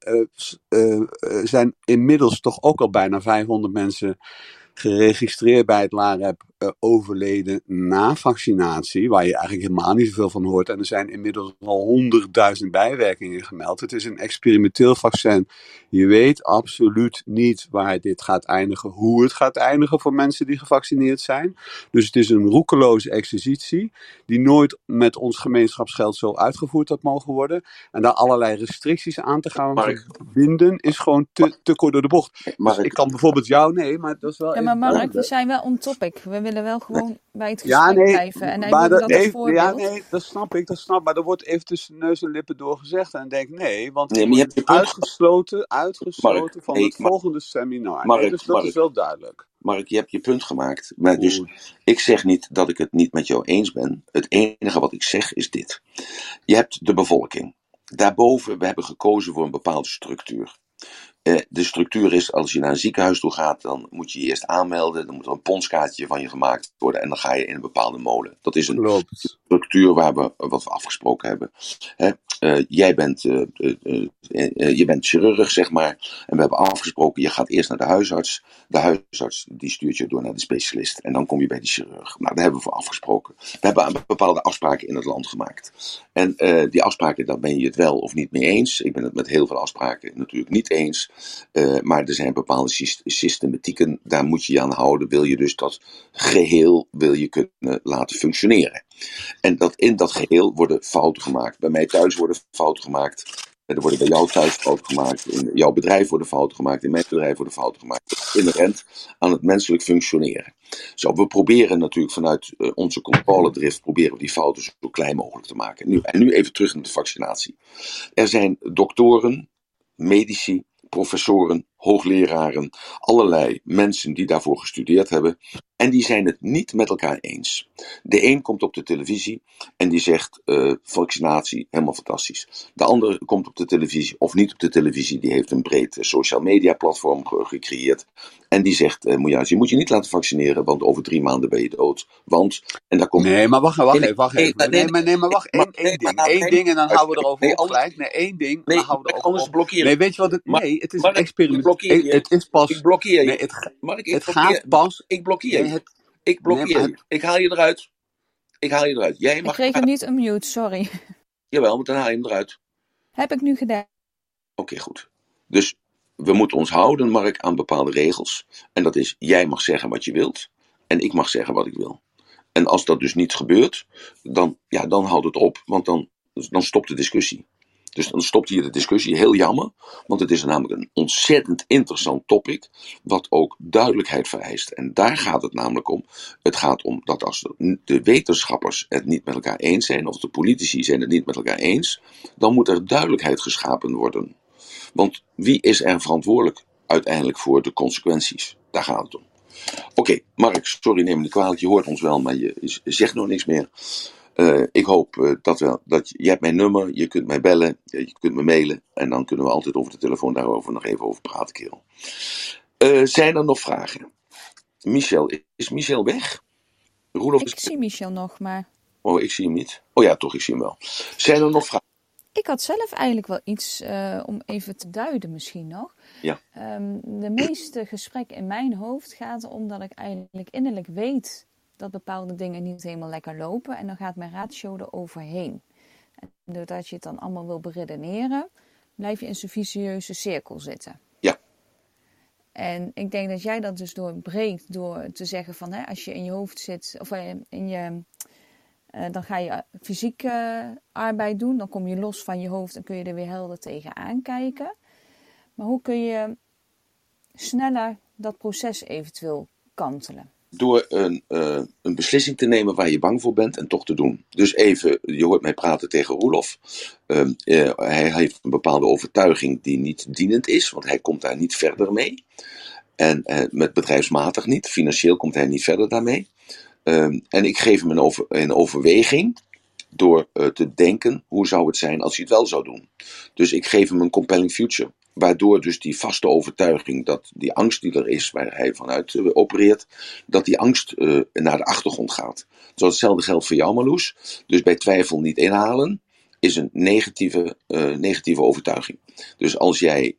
S8: zijn inmiddels toch ook al bijna 500 mensen geregistreerd bij het LAREP overleden na vaccinatie, waar je eigenlijk helemaal niet zoveel van hoort. En er zijn inmiddels al honderdduizend bijwerkingen gemeld. Het is een experimenteel vaccin. Je weet absoluut niet waar dit gaat eindigen, hoe het gaat eindigen voor mensen die gevaccineerd zijn. Dus het is een roekeloze exercitie, die nooit met ons gemeenschapsgeld zo uitgevoerd had mogen worden. En daar allerlei restricties aan te gaan
S1: Mark.
S8: binden, is gewoon te, te kort door de bocht. Dus ik kan bijvoorbeeld jou, nee, maar dat is wel.
S2: Ja, maar Mark, we zijn wel on topic. We willen wel gewoon bij het gesprek
S8: ja, nee,
S2: blijven. En hij
S8: maar
S2: dat,
S8: even, ja, nee, dat snap ik, dat snap Maar er wordt even tussen neus en lippen door gezegd. En dan denk ik, nee, want
S1: Nee,
S8: je
S1: maar je
S8: wordt
S1: hebt je
S8: uitgesloten, uitgesloten
S1: Mark,
S8: van
S1: nee,
S8: het
S1: Mark.
S8: volgende seminar.
S1: Mark,
S8: nee, dus dat
S1: Mark.
S8: is wel duidelijk.
S1: Mark, je hebt je punt gemaakt. Maar dus, ik zeg niet dat ik het niet met jou eens ben. Het enige wat ik zeg is dit. Je hebt de bevolking. Daarboven, we hebben gekozen voor een bepaalde structuur. Eh, de structuur is, als je naar een ziekenhuis toe gaat, dan moet je je eerst aanmelden. Dan moet er een ponskaartje van je gemaakt worden. En dan ga je in een bepaalde molen. Dat is een
S8: Klopt.
S1: structuur waar we wat we afgesproken hebben. Hè? eh, jij bent, eh, je bent chirurg, zeg maar. En we hebben afgesproken, je gaat eerst naar de huisarts. De huisarts die stuurt je door naar de specialist. En dan kom je bij die chirurg. Nou, daar hebben we voor afgesproken. We hebben bepaalde afspraken in het land gemaakt. En die afspraken, daar ben je het wel of niet mee eens. Ik ben het met heel veel afspraken natuurlijk niet eens. Eh, maar er zijn bepaalde syst- systematieken, daar moet je je aan houden. Wil je dus dat geheel wil je kunnen laten functioneren. En dat in dat geheel worden fouten gemaakt. Bij mij thuis worden fouten gemaakt. Er worden bij jou thuis fouten gemaakt. In jouw bedrijf worden fouten gemaakt. In mijn bedrijf worden fouten gemaakt. Inherent aan het menselijk functioneren. Zo, we proberen natuurlijk vanuit eh, onze controledrift proberen we die fouten zo klein mogelijk te maken. Nu, en nu even terug naar de vaccinatie. Er zijn doktoren, medici, professoren, hoogleraren, allerlei mensen die daarvoor gestudeerd hebben. En die zijn het niet met elkaar eens. De een komt op de televisie en die zegt uh, vaccinatie helemaal fantastisch. De ander komt op de televisie of niet op de televisie, die heeft een breed uh, social media platform gecreëerd. En die zegt, uh, je moet je niet laten vaccineren, want over drie maanden ben je dood. Want, en daar komt...
S8: Nee, maar wacht, wacht even, wacht even. Nee, maar, nee, maar wacht, één, één ding. Eén ding en dan houden we erover op. Nee, één ding, dan houden we erover op. Nee, weet je wat het... Nee, het is een experiment. Het is pas...
S1: Ik blokkeer je.
S8: Nee, het,
S1: Mark, ik
S8: het
S1: blokkeer,
S8: gaat pas...
S1: Ik blokkeer je. Ik blokkeer nee, je. Ik haal je eruit. Ik haal je eruit. Jij mag...
S2: Ik kreeg hem niet een mute, sorry.
S1: Jawel, maar dan haal je hem eruit.
S2: Heb ik nu gedaan.
S1: Oké, okay, goed. Dus we moeten ons houden, Mark, aan bepaalde regels. En dat is, jij mag zeggen wat je wilt. En ik mag zeggen wat ik wil. En als dat dus niet gebeurt, dan, ja, dan houdt het op. Want dan, dan stopt de discussie. Dus dan stopt hier de discussie. Heel jammer, want het is namelijk een ontzettend interessant topic, wat ook duidelijkheid vereist. En daar gaat het namelijk om. Het gaat om dat als de wetenschappers het niet met elkaar eens zijn, of de politici zijn het niet met elkaar eens, dan moet er duidelijkheid geschapen worden. Want wie is er verantwoordelijk uiteindelijk voor de consequenties? Daar gaat het om. Oké, Mark, sorry, neem me niet kwalijk. Je hoort ons wel, maar je zegt nog niks meer. Uh, ik hoop uh, dat, we, dat je, je hebt mijn nummer, je kunt mij bellen, je kunt me mailen en dan kunnen we altijd over de telefoon daarover nog even over praten, kerel. Uh, zijn er nog vragen? Michel, is Michel weg?
S2: Roelof ik zie Michel nog, maar...
S1: Oh, ik zie hem niet. Oh ja, toch, ik zie hem wel. Zijn er nog vragen?
S2: Ik had zelf eigenlijk wel iets om even te duiden misschien nog.
S1: Ja.
S2: Um, de meeste gesprekken in mijn hoofd gaat erom dat ik eigenlijk innerlijk weet dat bepaalde dingen niet helemaal lekker lopen. En dan gaat mijn ratio er overheen. En doordat je het dan allemaal wil beredeneren, blijf je in zo'n vicieuze cirkel zitten.
S1: Ja.
S2: En ik denk dat jij dat dus doorbreekt door te zeggen van hè, als je in je hoofd zit, of in je, uh, dan ga je fysieke arbeid doen, dan kom je los van je hoofd en kun je er weer helder tegen aankijken. Maar hoe kun je sneller dat proces eventueel kantelen?
S1: Door een, uh, een beslissing te nemen waar je bang voor bent en toch te doen. Dus even, je hoort mij praten tegen Roelof. Uh, uh, hij heeft een bepaalde overtuiging die niet dienend is, want hij komt daar niet verder mee. En eh, met bedrijfsmatig niet, financieel komt hij niet verder daarmee. Ehm, en ik geef hem een, over, een overweging door te denken, hoe zou het zijn als hij het wel zou doen. Dus ik geef hem een compelling future. Waardoor dus die vaste overtuiging dat die angst die er is, waar hij vanuit uh, opereert, dat die angst uh, naar de achtergrond gaat. Zoals hetzelfde geldt voor jou. Dus bij twijfel niet inhalen is een negatieve, uh, negatieve overtuiging. Dus als jij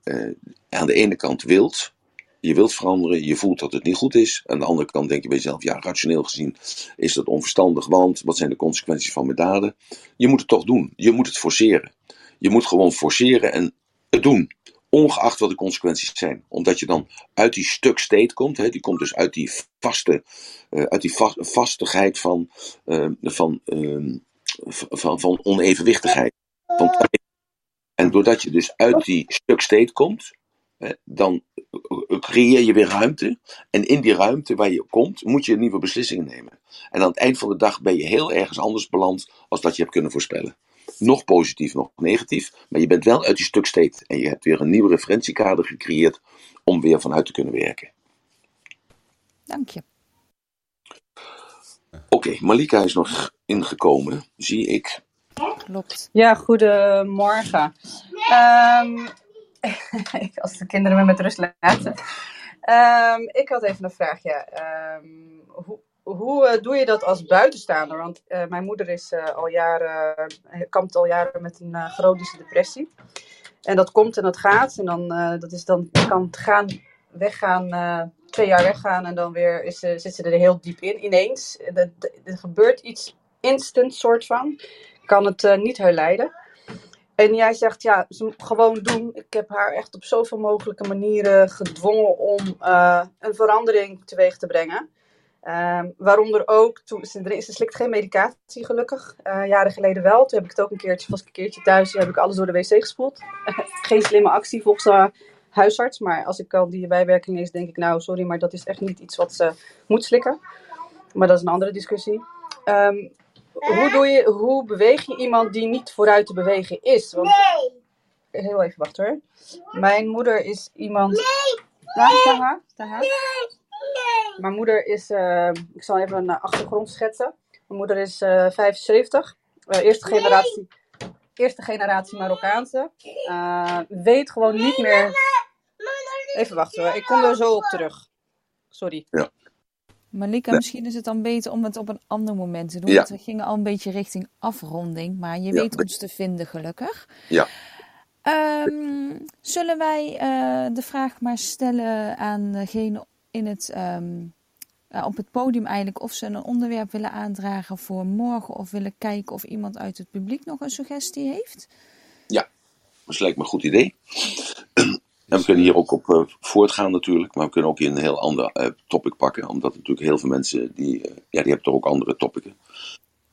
S1: aan de ene kant wilt, je wilt veranderen, je voelt dat het niet goed is. Aan de andere kant denk je bij jezelf, ja, rationeel gezien is dat onverstandig, want wat zijn de consequenties van mijn daden? Je moet het toch doen. Je moet het forceren. Je moet gewoon forceren en het doen ongeacht wat de consequenties zijn. Omdat je dan uit die stuk state komt, hè, die komt dus uit die vaste, uh, uit die va vastigheid van, uh, van, uh, van, van onevenwichtigheid. En doordat je dus uit die stuk state komt, dan creëer je weer ruimte. En in die ruimte waar je komt, moet je nieuwe beslissingen nemen. En aan het eind van de dag ben je heel ergens anders beland als dat je hebt kunnen voorspellen nog positief, nog negatief. Maar je bent wel uit die stuk state. En je hebt weer een nieuw referentiekader gecreëerd om weer vanuit te kunnen werken.
S2: Dank je.
S1: Oké, okay, Malika is nog ingekomen, zie ik.
S2: Klopt.
S9: Ja, goedemorgen. Um, als de kinderen me met rust laten. Um, ik had even een vraagje. Um, hoe, hoe uh, doe je dat als buitenstaander? Want uh, mijn moeder is uh, al jaren, kampt al jaren met een chronische depressie. En dat komt en dat gaat. En dan, dat is dan kan het gaan, weggaan, twee jaar weggaan. En dan weer is, zit ze er heel diep in, ineens. Er, er gebeurt iets instant, soort van. Kan het niet herleiden. En jij zegt, ja, ze gewoon doen. Ik heb haar echt op zoveel mogelijke manieren gedwongen om een verandering teweeg te brengen. Um, waaronder ook, toen, ze, ze slikt geen medicatie gelukkig, uh, jaren geleden wel. Toen heb ik het ook een keertje, was ik een keertje thuis, heb ik alles door de wc gespoeld. geen slimme actie volgens haar huisarts, maar als ik al die bijwerking lees, denk ik nou, sorry, maar dat is echt niet iets wat ze moet slikken. Maar dat is een andere discussie. Um, hoe, doe je, hoe beweeg je iemand die niet vooruit te bewegen is? Want heel even wachten hoor. Mijn moeder is iemand. Nee! Nee! Nee! Mijn moeder is. Uh, ik zal even een achtergrond schetsen. Mijn moeder is uh, 75. Uh, eerste generatie. Eerste generatie Marokkaanse. Uh, weet gewoon niet meer. Even wachten hoor. Ik kom er zo op terug. Sorry.
S1: Ja.
S2: Malika, misschien is het dan beter om het op een ander moment te doen.
S1: Ja.
S2: Want we gingen al een beetje richting afronding. Maar je weet ons te vinden, gelukkig.
S1: Ja.
S2: Ehm, zullen wij eh, de vraag maar stellen aan degene in het, ehm, ja, op het podium eigenlijk... of ze een onderwerp willen aandragen voor morgen... of willen kijken of iemand uit het publiek nog een suggestie heeft?
S1: Dat lijkt me een goed idee. En we kunnen hier ook op eh, voortgaan natuurlijk, maar we kunnen ook een heel ander eh, topic pakken, omdat natuurlijk heel veel mensen die, eh, ja, die hebben toch ook andere topicen.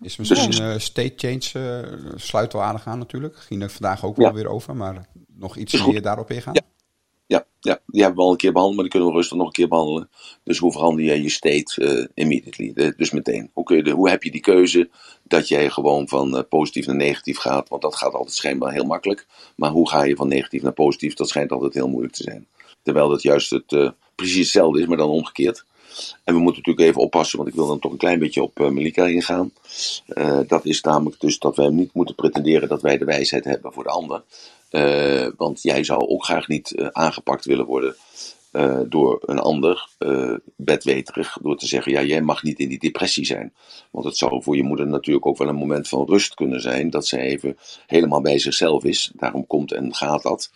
S3: Is misschien
S1: Dus-
S3: eh, state change uh, sluit wel aardig aan natuurlijk. Ging er vandaag ook wel
S1: Ja.
S3: weer over, maar nog iets meer daarop ingaan?
S1: Ja. Ja, die hebben we al een keer behandeld, maar die kunnen we rustig nog een keer behandelen. Dus hoe verander je je state eh, immediately? Dus meteen. Hoe, kun je hoe heb je die keuze dat jij gewoon van eh, positief naar negatief gaat? Want dat gaat altijd schijnbaar heel makkelijk. Maar hoe ga je van negatief naar positief? Dat schijnt altijd heel moeilijk te zijn. Terwijl dat juist het, eh, precies hetzelfde is, maar dan omgekeerd. En we moeten natuurlijk even oppassen, want ik wil dan toch een klein beetje op Melika ingaan. Dat is namelijk dus dat wij niet moeten pretenderen dat wij de wijsheid hebben voor de ander. Eh, want jij zou ook graag niet eh, aangepakt willen worden eh, door een ander, bedweterig, door te zeggen, ja, jij mag niet in die depressie zijn. Want het zou voor je moeder natuurlijk ook wel een moment van rust kunnen zijn, dat zij even helemaal bij zichzelf is. Daarom komt en gaat dat.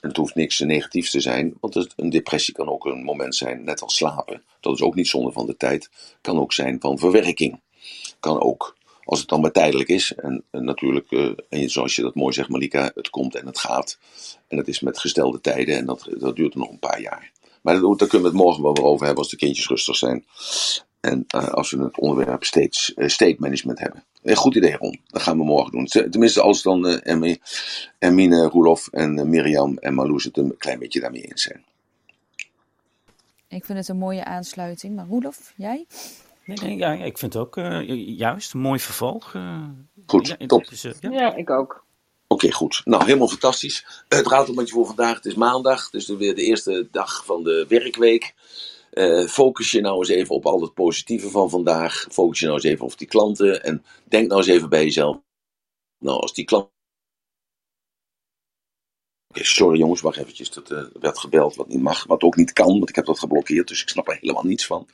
S1: En het hoeft niks negatiefs te zijn, want het- een depressie kan ook een moment zijn, net als slapen. Dat is ook niet zonde van de tijd. Kan ook zijn van verwerking. Kan ook. Als het dan maar tijdelijk is. En, natuurlijk, eh, en zoals je dat mooi zegt, Malika, het komt en het gaat. En dat is met gestelde tijden en dat, dat duurt nog een paar jaar. Maar daar, daar kunnen we het morgen wel weer over hebben als de kindjes rustig zijn. En eh, als we het onderwerp state, eh, state management hebben. Een goed idee, Ron. Dat gaan we morgen doen. Tenminste, als dan Hermine, Roelof en Mirjam en Marloes het een klein beetje daarmee eens zijn.
S2: Ik vind het een mooie aansluiting. Maar Roelof, jij?
S5: Nee, nee, ja, ik vind het ook eh, ju- juist een mooi vervolg. eh.
S1: Goed,
S5: Ja,
S1: top.
S5: eh, ja.
S10: Ja, ik ook.
S1: Oké, goed. Nou, helemaal fantastisch. Het ratelbandje voor vandaag. Het is maandag, dus weer de eerste dag van de werkweek. Eh, focus je nou eens even op al het positieve van vandaag. Focus je nou eens even op die klanten. En denk nou eens even bij jezelf. Nou, als die klant. Sorry jongens, wacht eventjes. Dat eh, werd gebeld wat niet mag. Wat ook niet kan, want ik heb dat geblokkeerd. Dus ik snap er helemaal niets van.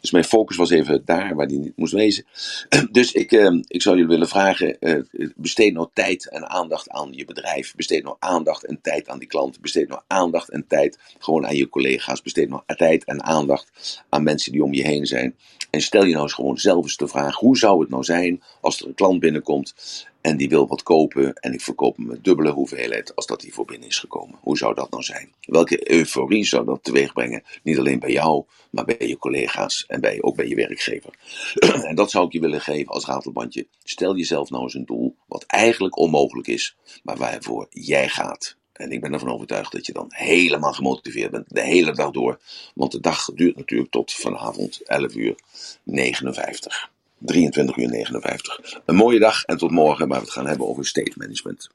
S1: Dus mijn focus was even daar waar die niet moest wezen. Dus ik, eh, ik zou jullie willen vragen, eh, besteed nou tijd en aandacht aan je bedrijf. Besteed nou aandacht en tijd aan die klanten. Besteed nou aandacht en tijd gewoon aan je collega's. Besteed nou tijd en aandacht aan mensen die om je heen zijn. En stel je nou eens gewoon zelf eens de vraag, hoe zou het nou zijn als er een klant binnenkomt en die wil wat kopen en ik verkoop hem met dubbele hoeveelheid als dat hij voor binnen is gekomen. Hoe zou dat nou zijn? Welke euforie zou dat teweeg brengen? Niet alleen bij jou, maar bij je collega's en bij, ook bij je werkgever. en dat zou ik je willen geven als ratelbandje. Stel jezelf nou eens een doel wat eigenlijk onmogelijk is, maar waarvoor jij gaat. En ik ben ervan overtuigd dat je dan helemaal gemotiveerd bent, de hele dag door. Want de dag duurt natuurlijk tot vanavond 11 uur 59. 23 uur 59. Een mooie dag en tot morgen waar we het gaan hebben over state management.